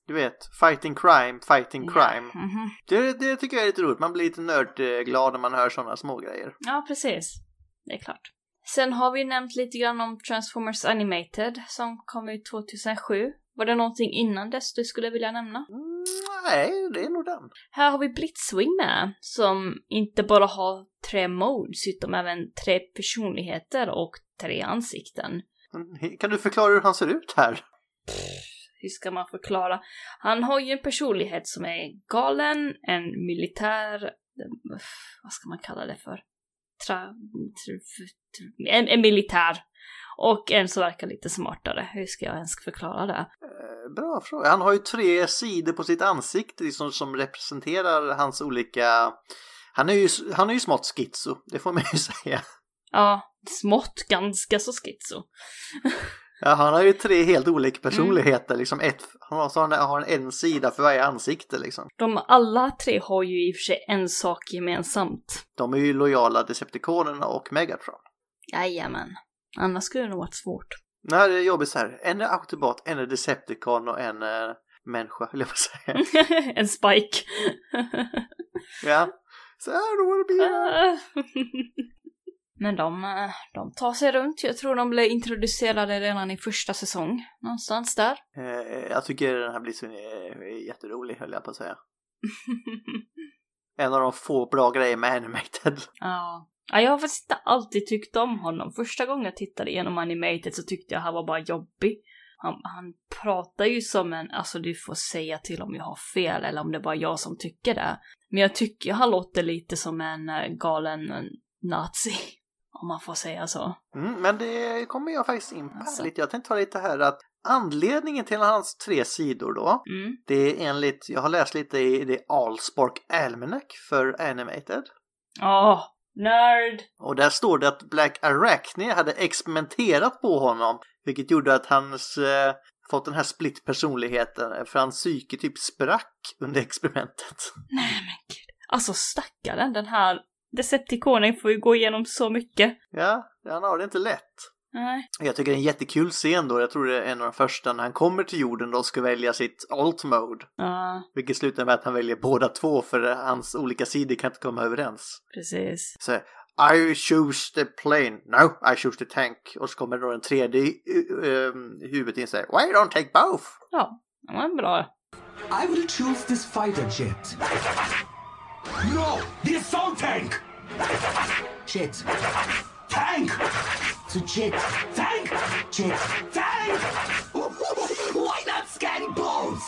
Speaker 2: Du vet, fighting crime, fighting crime. Mm -hmm. det, det tycker jag är lite roligt. Man blir lite nördglad när man hör sådana små grejer.
Speaker 1: Ja, precis. Det är klart. Sen har vi nämnt lite grann om Transformers Animated som kom ut 2007. Var det någonting innan dess du skulle vilja nämna?
Speaker 2: Mm, nej, det är nog den.
Speaker 1: Här har vi Blitzwing med, som inte bara har tre modes utan även tre personligheter och tre ansikten.
Speaker 2: Mm, kan du förklara hur han ser ut här?
Speaker 1: Hur ska man förklara? Han har ju en personlighet som är galen, en militär, vad ska man kalla det för? Tra, en, en militär. Och en som verkar lite smartare. Hur ska jag ens förklara det?
Speaker 2: Eh, bra fråga. Han har ju tre sidor på sitt ansikte liksom, som representerar hans olika... Han är ju, han är ju smått schizo, det får man ju [laughs] säga.
Speaker 1: Ja, smått ganska så schizo. [laughs]
Speaker 2: ja, han har ju tre helt olika personligheter. Mm. Liksom ett, han har, så han har en sida för varje ansikte liksom.
Speaker 1: De alla tre har ju i och för sig en sak gemensamt.
Speaker 2: De är ju lojala Decepticonerna och Megatron.
Speaker 1: Jajamän. Annars skulle det nog varit svårt.
Speaker 2: Nej, det är jobbigt så här. En är Autobot, en är Decepticon och en är människa, [laughs] vill jag säga. [laughs]
Speaker 1: en Spike. [laughs]
Speaker 2: ja. Så här då det blir.
Speaker 1: Men de, eh, de tar sig runt. Jag tror de blev introducerade redan i första säsong. Någonstans där.
Speaker 2: Eh, jag tycker den här Blitzen är jätterolig, höll jag på att säga. [laughs] en av de få bra grejer med Animated.
Speaker 1: Ja. Ja, jag har faktiskt inte alltid tyckt om honom. Första gången jag tittade igenom Animated så tyckte jag han var bara jobbig. Han, han pratar ju som en, alltså du får säga till om jag har fel eller om det är bara jag som tycker det. Men jag tycker han låter lite som en galen nazi. Om man får säga så.
Speaker 2: Mm, men det kommer jag faktiskt in på alltså. lite. Jag tänkte ta lite här att anledningen till hans tre sidor då, mm. det är enligt, jag har läst lite i det Allspark Almanac för Animated.
Speaker 1: Ja, oh, Nerd!
Speaker 2: Och där står det att Black Arachne hade experimenterat på honom, vilket gjorde att hans eh, fått den här split personligheten, för hans psyke typ sprack under experimentet.
Speaker 1: Nej men gud. Alltså stackaren, den här Decepticonen får ju gå igenom så mycket.
Speaker 2: Ja, han har det inte lätt.
Speaker 1: Nej.
Speaker 2: Jag tycker det är en jättekul scen då, jag tror det är en av de första när han kommer till jorden då och ska välja sitt alt mode.
Speaker 1: Ja.
Speaker 2: Vilket slutar med att han väljer båda två för hans olika sidor kan inte komma överens.
Speaker 1: Precis.
Speaker 2: Så I choose the plane. No, I choose the tank. Och så kommer då den tredje uh, huvudet in och säger Why don't take both?
Speaker 1: Ja, det var bra.
Speaker 4: I will choose this fighter jet. No, the assault tank! Jet. Tank! To jet. Tank! Jet. Tank! Why not scan both?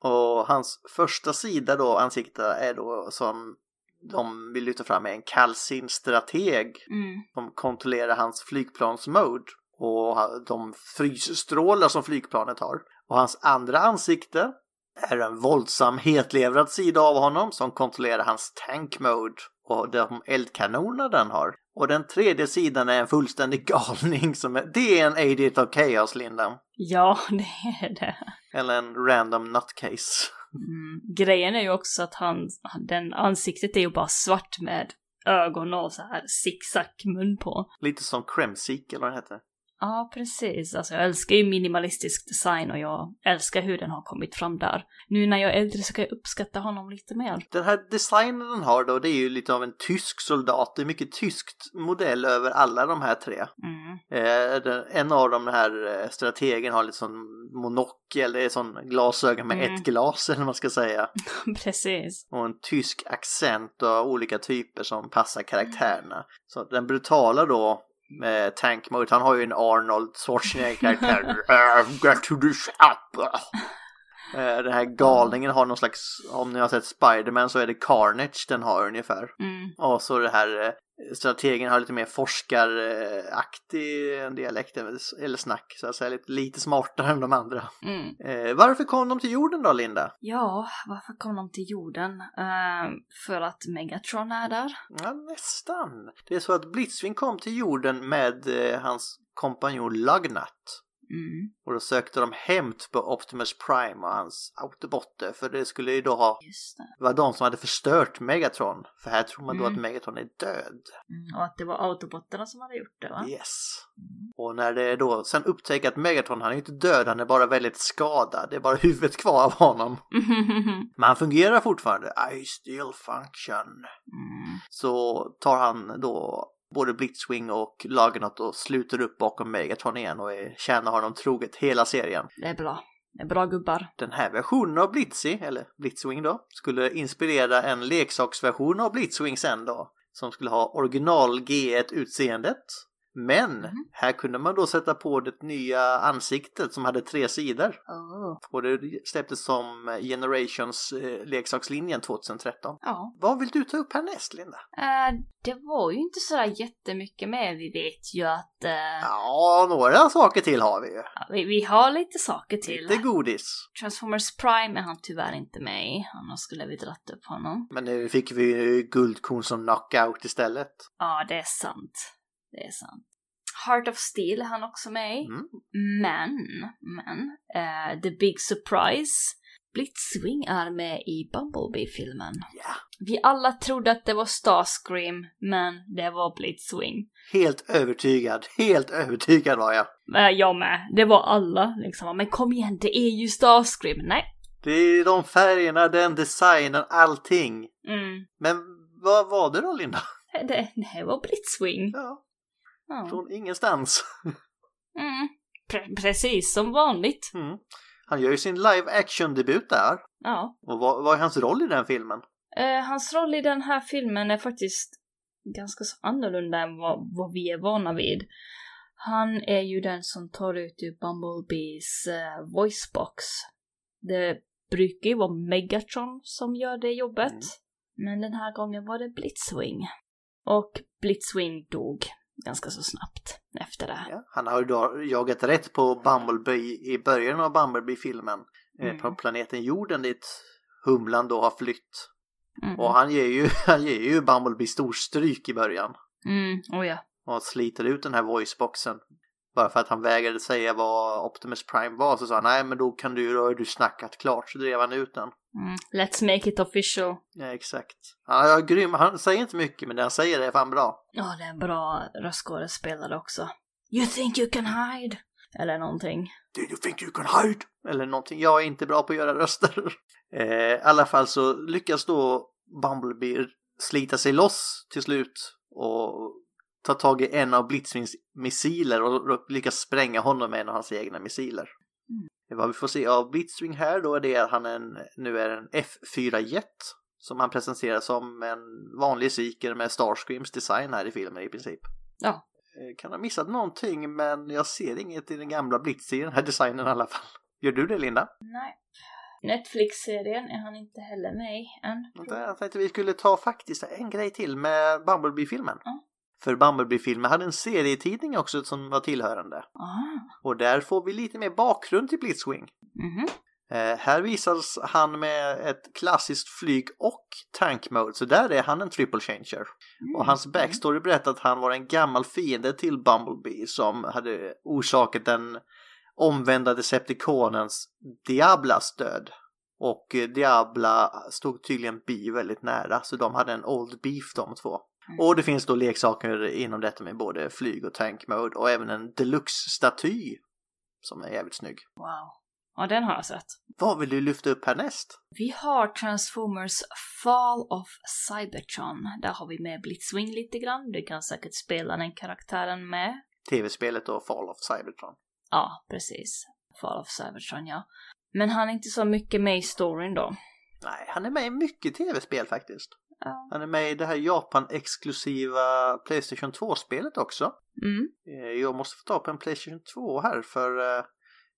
Speaker 2: Och hans första sida då, ansikte, är då som de vill lyfta fram är en kallsint strateg
Speaker 1: mm.
Speaker 2: som kontrollerar hans flygplansmode och de frysstrålar som flygplanet har. Och hans andra ansikte är en våldsam hetlevrad sida av honom som kontrollerar hans tank mode och de eldkanoner den har. Och den tredje sidan är en fullständig [laughs] galning som är, det är en Agent of Chaos, Linda.
Speaker 1: Ja, [laughs] det är det.
Speaker 2: Eller en random nutcase.
Speaker 1: Mm. Grejen är ju också att han, den ansiktet är ju bara svart med ögon och så här zigzag mun på.
Speaker 2: Lite som Kremsik eller vad den heter.
Speaker 1: Ja, precis. Alltså jag älskar ju minimalistisk design och jag älskar hur den har kommit fram där. Nu när jag är äldre så kan jag uppskatta honom lite mer.
Speaker 2: Den här designen den har då, det är ju lite av en tysk soldat. Det är mycket tyskt modell över alla de här tre.
Speaker 1: Mm.
Speaker 2: Eh, den, en av de här eh, strategen har lite sån monokel, det är sån glasögon med
Speaker 1: Mm.
Speaker 2: ett glas [laughs] eller vad man ska säga. [laughs]
Speaker 1: precis.
Speaker 2: Och en tysk accent och olika typer som passar karaktärerna. Så den brutala då med Tank Mode, han har ju en Arnold Schwarzenegger-karaktär. "Uh, Get to the shop! [laughs] Eh, Den här galningen har någon slags, om ni har sett Spiderman så är det Carnage den har ungefär.
Speaker 1: Mm.
Speaker 2: Och så det här eh, strategen har lite mer forskaraktig dialekt eller snack så att säga, lite, lite smartare än de andra.
Speaker 1: Mm.
Speaker 2: Eh, varför kom de till jorden då Linda?
Speaker 1: Ja, varför kom de till jorden? Eh, för att Megatron är där?
Speaker 2: Ja, nästan. Det är så att Blitzwing kom till jorden med eh, hans kompanjon Lugnut.
Speaker 1: Mm.
Speaker 2: Och då sökte de hämt på Optimus Prime och hans Autobotter för det skulle ju då ha
Speaker 1: det.
Speaker 2: det var de som hade förstört Megatron. För här tror man då
Speaker 1: Mm.
Speaker 2: att Megatron är död.
Speaker 1: Mm. Och att det var autobotterna som hade gjort det, va?
Speaker 2: Yes. Och när det då sen upptäcker att Megatron, han är inte död, han är bara väldigt skadad. Det är bara huvudet kvar av honom. [laughs] Men han fungerar fortfarande. I still function.
Speaker 1: mm.
Speaker 2: Så tar han då både Blitzwing och Lugnut och sluter upp bakom Megatron igen och är, tjänar honom troget hela serien.
Speaker 1: Det är bra. Det är bra gubbar.
Speaker 2: Den här versionen av Blitzy, eller Blitzwing då, skulle inspirera en leksaksversion av Blitzwing sen då. Som skulle ha original G1-utseendet. Men
Speaker 1: Mhm.
Speaker 2: här kunde man då sätta på det nya ansiktet som hade tre sidor.
Speaker 1: Oh.
Speaker 2: Och det släpptes som Generations eh, leksakslinjen 2013.
Speaker 1: Ja.
Speaker 2: Vad vill du ta upp härnäst Linda?
Speaker 1: Eh, det var ju inte sådär jättemycket mer. Vi vet ju att eh,
Speaker 2: Ja, några saker till har vi ju.
Speaker 1: ja, vi, vi har lite saker till.
Speaker 2: Lite godis.
Speaker 1: Transformers Prime är han tyvärr inte med i. Annars skulle vi dratt upp honom.
Speaker 2: Men nu fick vi ju guldkorn som knockout istället.
Speaker 1: Ja, det är sant. Det är sant. Heart of Steel är han också med.
Speaker 2: Mm.
Speaker 1: Men, men, eh, the big surprise. Blitzwing är med i Bumblebee-filmen.
Speaker 2: Ja.
Speaker 1: Vi alla trodde att det var Starscream, men det var Blitzwing.
Speaker 2: Helt övertygad, helt övertygad var jag.
Speaker 1: Eh, jag med. Det var alla liksom. Men kom igen, det är ju Starscream. Nej.
Speaker 2: Det är de färgerna, den designen, allting.
Speaker 1: Mm.
Speaker 2: Men vad var det då Linda?
Speaker 1: Det, det var Blitzwing.
Speaker 2: Ja,
Speaker 1: Ja.
Speaker 2: från ingenstans. [laughs]
Speaker 1: Mm. Pre- precis som vanligt.
Speaker 2: Mm. Han gör ju sin live action debut där.
Speaker 1: Ja.
Speaker 2: Och vad, vad är hans roll i den filmen?
Speaker 1: Eh, hans roll i den här filmen är faktiskt ganska så annorlunda än vad, vad vi är vana vid. Han är ju den som tar ut ur Bumblebees eh, voicebox. Det brukar ju vara Megatron som gör det jobbet.
Speaker 2: Mm.
Speaker 1: Men den här gången var det Blitzwing. Och Blitzwing dog ganska så snabbt efter det.
Speaker 2: Ja, han har ju då jagat rätt på Bumblebee i början av Bumblebee-filmen. eh,
Speaker 1: Mm.
Speaker 2: På planeten jorden dit Humlan då har flytt.
Speaker 1: Mm.
Speaker 2: Och han ger ju, [laughs] han ger ju Bumblebee storstryk i början.
Speaker 1: Mm, oh ja.
Speaker 2: Och sliter ut den här voiceboxen. Bara för att han vägrade säga vad Optimus Prime var så sa han nej men då kan du, då har du snackat klart. Så drev han ut den.
Speaker 1: Mm. Let's make it official.
Speaker 2: Ja exakt. Han är grym, han säger inte mycket men det han säger är fan bra.
Speaker 1: Ja, det är en bra röstskådespelare också. You think you can hide? Eller någonting.
Speaker 2: Do you think you can hide? Eller någonting. Jag är inte bra på att göra röster. [laughs] Eh, I alla fall så lyckas då Bumblebee slita sig loss till slut och ta tag i en av Blitzwings missiler och lyckas spränga honom med en av hans egna missiler.
Speaker 1: Mm.
Speaker 2: Vad vi får se av Blitzwing här då är det att han är en, nu är en F4-jet som han presenterar som en vanlig Seeker med Starscreams design här i filmen i princip.
Speaker 1: Ja.
Speaker 2: Eh, Kan ha missat någonting men jag ser inget i den gamla Blitz i den här designen i alla fall. Gör du det Linda?
Speaker 1: Nej. Netflix-serien är han inte heller med i än.
Speaker 2: Jag tänkte vi skulle ta faktiskt en grej till med Bumblebee-filmen.
Speaker 1: Ja.
Speaker 2: För Bumblebee-filmen hade en serietidning också som var tillhörande.
Speaker 1: Ah.
Speaker 2: Och där får vi lite mer bakgrund till Blitzwing.
Speaker 1: Mhm.
Speaker 2: Eh, här visas han med ett klassiskt flyg och tank mode, så där är han en triple changer.
Speaker 1: Mm.
Speaker 2: Och hans backstory berättar att han var en gammal fiende till Bumblebee som hade orsakat den omvända Decepticonens Diablas död. Och Diabla stod tydligen Bi väldigt nära, så de hade en old beef de två.
Speaker 1: Mm.
Speaker 2: Och det finns då leksaker inom detta med både flyg och tank mode och även en deluxe-staty som är jävligt snygg.
Speaker 1: Wow. Ja, den har jag sett.
Speaker 2: Vad vill du lyfta upp härnäst?
Speaker 1: Vi har Transformers Fall of Cybertron. Där har vi med Blitzwing lite grann. Du kan säkert spela den karaktären med.
Speaker 2: Tv-spelet och Fall of Cybertron.
Speaker 1: Ja, precis. Fall of Cybertron, ja. Men han är inte så mycket med i storyn då.
Speaker 2: Nej, han är med i mycket tv-spel faktiskt.
Speaker 1: Ja.
Speaker 2: Han är med i det här Japan-exklusiva Playstation 2-spelet också.
Speaker 1: Mm.
Speaker 2: Eh, Jag måste få ta på en Playstation 2 här för eh,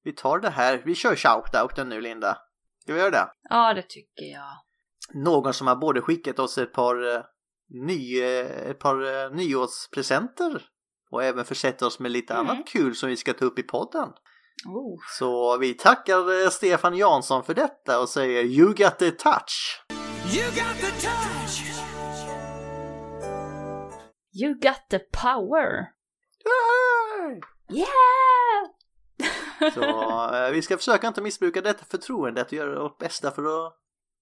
Speaker 2: vi tar det här. Vi kör shoutouten nu Linda. Ska vi göra det?
Speaker 1: Ja, det tycker jag.
Speaker 2: Någon som har både skickat oss ett par, eh, ny, ett par eh, nyårspresenter och även försett oss med lite
Speaker 1: Mm.
Speaker 2: annat kul som vi ska ta upp i podden.
Speaker 1: Oh.
Speaker 2: Så vi tackar Stefan Jansson för detta och säger You got the touch!
Speaker 4: You got the touch.
Speaker 1: You got the power! Yeah!
Speaker 2: Så eh, vi ska försöka inte missbruka detta förtroendet och göra vårt bästa för att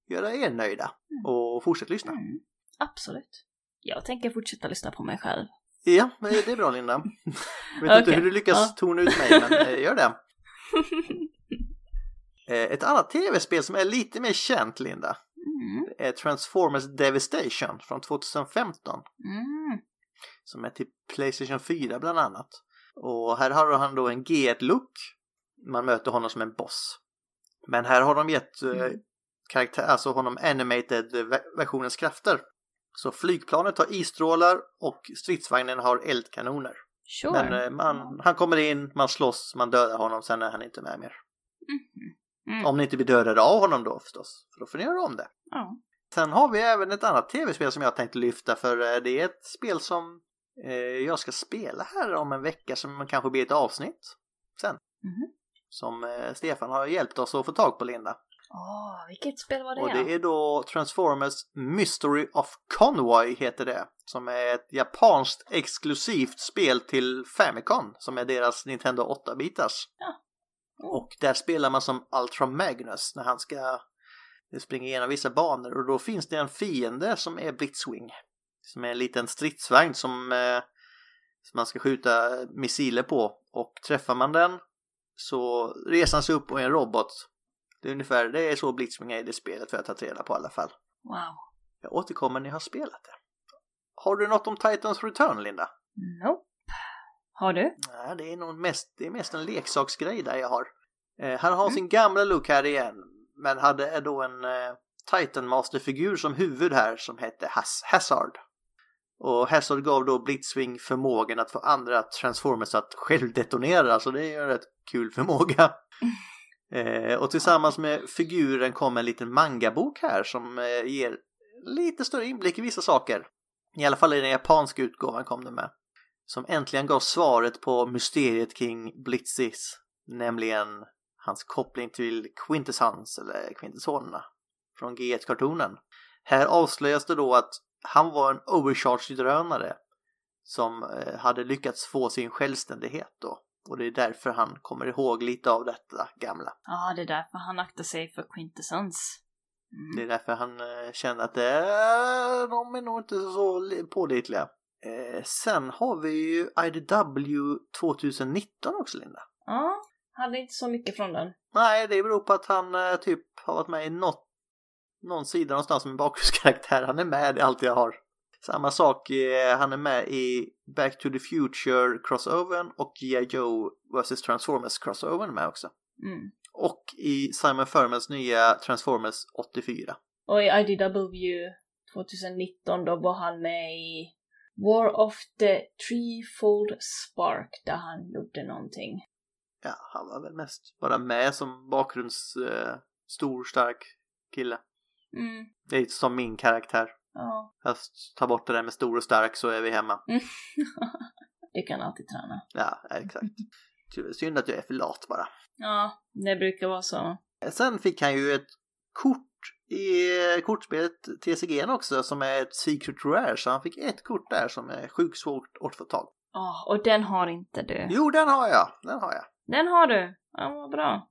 Speaker 2: göra er nöjda. Och fortsätt lyssna.
Speaker 1: Mm, absolut. Jag tänker fortsätta lyssna på mig själv.
Speaker 2: Ja, men det är bra Linda. Jag [laughs] vet inte
Speaker 1: Okej,
Speaker 2: hur du lyckas
Speaker 1: ja.
Speaker 2: tona ut mig, men eh, gör det. [laughs] Eh, Ett annat tv-spel som är lite mer känt, Linda,
Speaker 1: Mm.
Speaker 2: är Transformers Devastation från 2015.
Speaker 1: Mm.
Speaker 2: Som är till Playstation 4 bland annat. Och här har han då en G1-look. Man möter honom som en boss. Men här har de gett eh,
Speaker 1: Mm.
Speaker 2: karaktär, alltså honom animated eh, ve- versionens krafter. Så flygplanet har isstrålar och stridsvagnen har eldkanoner.
Speaker 1: Sure.
Speaker 2: Men eh, man, han kommer in, man slåss, man dödar honom, sen är han inte med mer.
Speaker 1: Mm.
Speaker 2: Om ni inte blir dödade av honom då förstås, för då får ni göra om det.
Speaker 1: Ja.
Speaker 2: Sen har vi även ett annat tv-spel som jag tänkte lyfta för eh, det är ett spel som eh, jag ska spela här om en vecka som kanske blir ett avsnitt sen.
Speaker 1: Mhm.
Speaker 2: Som eh, Stefan har hjälpt oss att få tag på Linda.
Speaker 1: Åh, vilket spel var det?
Speaker 2: Och det är då Transformers Mystery of Convoy heter det. Som är ett japanskt exklusivt spel till Famicom som är deras Nintendo 8-bitars.
Speaker 1: Ja.
Speaker 2: Och där spelar man som Ultra Magnus när han ska springa igenom vissa banor och då finns det en fiende som är Blitzwing. Som är en liten stridsvagn som, eh, som man ska skjuta missiler på och träffar man den så reser han sig upp och är en robot. Det är ungefär det är så Blitzwing är i det spelet för har tagit reda på i alla fall.
Speaker 1: Wow.
Speaker 2: Jag återkommer när jag har spelat det. Har du något om Titans Return, Linda?
Speaker 1: Nope. Har du?
Speaker 2: Nej, det är nog mest, det är mest en leksaksgrej där jag har. Eh, han har sin gamla look här igen, men hade då en eh, Titan Master-figur som huvud här som hette Hazard. Och Hazard gav då Blitzwing förmågan att få andra Transformers att självdetonera, så det är ju en rätt kul förmåga. [laughs] Eh, och tillsammans med figuren kom en liten mangabok här som eh, ger lite större inblick i vissa saker. I alla fall i den japanska utgåvan kom det med. Som äntligen gav svaret på mysteriet kring Blitzis. Nämligen hans koppling till Quintessence eller Quintessonerna från G1-kartonen. Här avslöjas det då att han var en overcharged-drönare som eh, hade lyckats få sin självständighet då. Och det är därför han kommer ihåg lite av detta gamla.
Speaker 1: Ja, det är därför han aktar sig för Quintessence.
Speaker 2: Det
Speaker 1: Mm.
Speaker 2: är därför han eh, känner att eh, de är nog inte så li- pålitliga. Eh, sen har vi ju IDW 2019 också Linda.
Speaker 1: Ja, hade inte så mycket från den.
Speaker 2: Nej, det beror på att han eh, typ har varit med i något, någon sida någonstans med bakgrundskaraktär. Han är med, det är allt jag har. Samma sak, eh, han är med i Back to the Future crossovern och G.I. Joe vs Transformers crossovern med också.
Speaker 1: Mm.
Speaker 2: Och i Simon Furmans nya Transformers 84.
Speaker 1: Och i IDW 2019 då var han med i War of the Threefold Spark där han gjorde någonting.
Speaker 2: Ja, han var väl mest bara med som bakgrunds eh, stor, stark kille.
Speaker 1: Mm.
Speaker 2: Det är lite som min karaktär.
Speaker 1: Ja.
Speaker 2: Jag tar bort det där med stor och stark så är vi hemma. [laughs]
Speaker 1: det kan alltid träna.
Speaker 2: Ja, exakt. Synd att jag är för lat bara.
Speaker 1: Ja, det brukar vara så.
Speaker 2: Sen fick han ju ett kort i kortspelet TCG också som är ett Secret Rare så han fick ett kort där som är sjukt svårt att få tag
Speaker 1: Åh, och den har inte du.
Speaker 2: Jo, den har jag. Den har jag.
Speaker 1: Den har du. Ja, vad bra.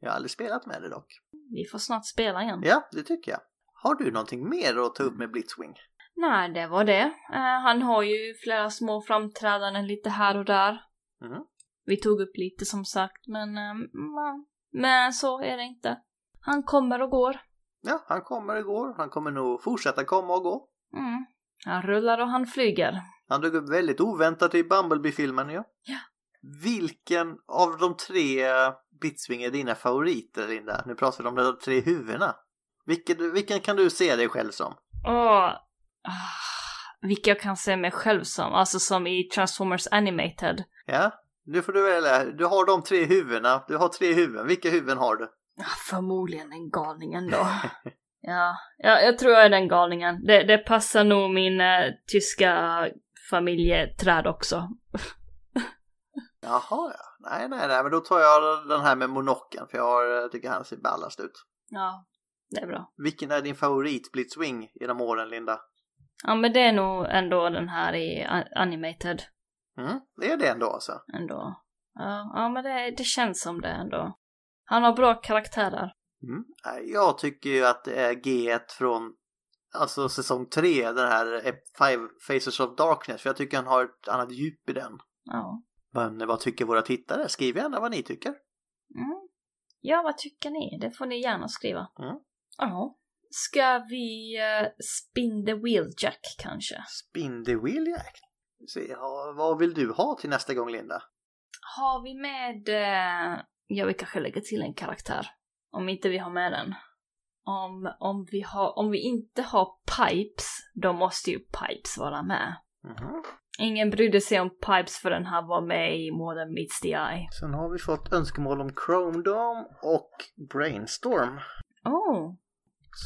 Speaker 2: Jag har aldrig spelat med det dock.
Speaker 1: Vi får snart spela igen.
Speaker 2: Ja, det tycker jag. Har du någonting mer att ta upp med Blitzwing?
Speaker 1: Nej, det var det. Eh, han har ju flera små framträdanden lite här och där.
Speaker 2: Mhm.
Speaker 1: Vi tog upp lite som sagt, men... mm, men så är det inte. Han kommer och går.
Speaker 2: Ja, han kommer och går. Han kommer nog fortsätta komma och gå.
Speaker 1: Mm. Han rullar och han flyger.
Speaker 2: Han dök upp väldigt oväntat i Bumblebee-filmen ja.
Speaker 1: Ja.
Speaker 2: Vilken av de tre Blitzwing är dina favoriter Linda? Nu pratar vi om de tre huvudena. Vilken, vilken kan du se dig själv som?
Speaker 1: Åh, ah, vilka jag kan se mig själv som, alltså som i Transformers Animated.
Speaker 2: Ja, nu får du välja. Du har de tre huvudena. Du har tre huvuden. Vilka huvuden har du?
Speaker 1: Förmodligen den galningen då. [laughs] ja, ja, jag tror jag är den galningen. Det, det passar nog min eh, tyska familjeträd också. [laughs]
Speaker 2: Jaha, ja. Nej, nej, nej, men då tar jag den här med monocken för jag eh, tycker han ser ballast ut.
Speaker 1: Ja, det är bra.
Speaker 2: Vilken är din favorit Blitzwing genom åren, Linda?
Speaker 1: Ja, men det är nog ändå den här i Animated.
Speaker 2: Mm, det är det ändå alltså.
Speaker 1: Ändå. Ja, ja men det, det känns som det ändå. Han har bra karaktärer.
Speaker 2: Mm. Jag tycker ju att det är G1 från alltså säsong 3, den här Five Faces of Darkness, för jag tycker han har ett annat djup i den.
Speaker 1: Ja.
Speaker 2: Men vad tycker våra tittare? Skriv gärna vad ni tycker.
Speaker 1: Mm. Ja, vad tycker ni? Det får ni gärna skriva.
Speaker 2: Mm.
Speaker 1: Ja. Ska vi uh, spin the wheel jack kanske?
Speaker 2: Spin the wheel Jack. Se, ja, vad vill du ha till nästa gång Linda?
Speaker 1: Har vi med... Uh, ja, vi kanske lägger till en karaktär. Om inte vi har med den. Om, om, vi, har, om vi inte har Pipes, då måste ju Pipes vara med.
Speaker 2: Mhm.
Speaker 1: Ingen brydde sig om Pipes förrän han var med i More than meets the eye.
Speaker 2: Sen har vi fått önskemål om Chrome Dome och Brainstorm.
Speaker 1: Oh,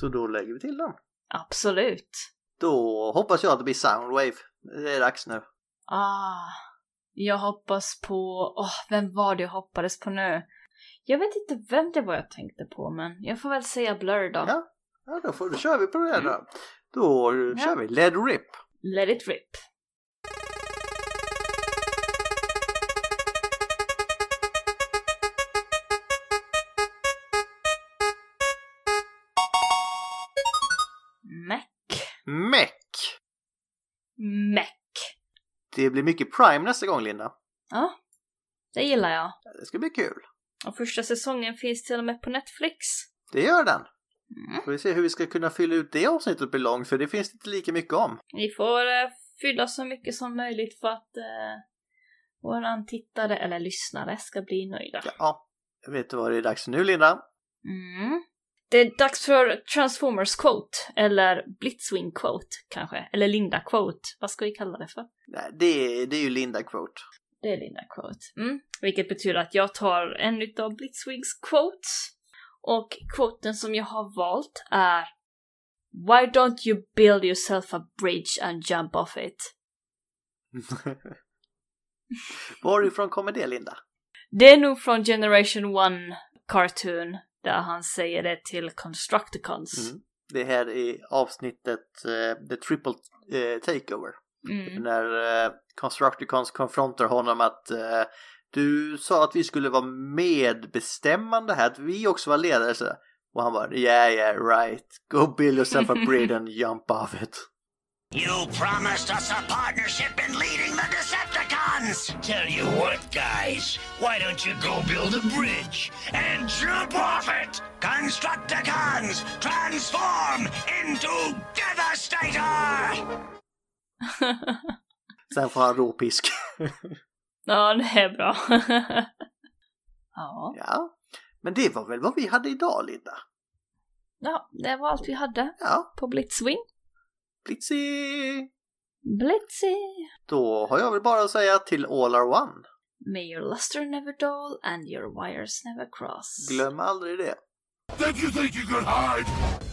Speaker 2: Så då lägger vi till dem.
Speaker 1: absolut.
Speaker 2: Då hoppas jag att det blir Soundwave. Det är dags nu.
Speaker 1: Ah, jag hoppas på... Åh, vem var det jag hoppades på nu? Jag vet inte vem det var jag tänkte på, men jag får väl säga Blur då.
Speaker 2: Ja, ja då, får, då kör vi på det då. Då kör vi Led Rip.
Speaker 1: Let it rip.
Speaker 2: Det blir mycket Prime nästa gång Linda.
Speaker 1: Ja, det gillar jag.
Speaker 2: Det ska bli kul.
Speaker 1: Och första säsongen finns till och med på Netflix.
Speaker 2: Det gör den.
Speaker 1: Mm.
Speaker 2: Får vi se hur vi ska kunna fylla ut det avsnittet blir långt för det finns inte lika mycket om.
Speaker 1: Vi får eh, fylla så mycket som möjligt för att eh, våran tittare eller lyssnare ska bli nöjda.
Speaker 2: Ja, jag vet vad det är dags för nu Linda.
Speaker 1: Mm. Det är dags för Transformers Quote, eller Blitzwing Quote kanske, eller Linda Quote. Vad ska vi kalla det för?
Speaker 2: Nej, det, är, det är ju Linda Quote.
Speaker 1: Det är Linda Quote. Mm. Vilket betyder att jag tar en utav Blitzwings quotes. Och quoten som jag har valt är Why don't you build yourself a bridge and jump off it? [laughs]
Speaker 2: Varifrån kommer det Linda?
Speaker 1: Det är nog från Generation 1 Cartoon där han säger det till Constructicons.
Speaker 2: Mm. Det här är avsnittet eh, The Triple eh, Takeover.
Speaker 1: Mm.
Speaker 2: När eh, Constructicons konfrontar honom att eh, du sa att vi skulle vara medbestämmande här, att vi också var ledare. Så. Och han bara yeah yeah right, go build yourself a bridge and jump off it.
Speaker 3: You promised us a partnership in leading the Decepticons! Tell you what, guys, why don't you go build a bridge and jump off it? Constructicons, transform into Devastator! [laughs]
Speaker 2: Sen får han råpisk. [laughs]
Speaker 1: ja, det är bra. [laughs] ja.
Speaker 2: ja, men det var väl vad vi hade idag Linda?
Speaker 1: ja, det var allt vi hade
Speaker 2: Ja,
Speaker 1: på Blitzwing.
Speaker 2: Blitzy!
Speaker 1: Blitzy!
Speaker 2: Då har jag väl bara att säga till all are one.
Speaker 1: May your luster never dull and your wires never cross.
Speaker 2: Glöm aldrig det.
Speaker 5: Did you think you could hide?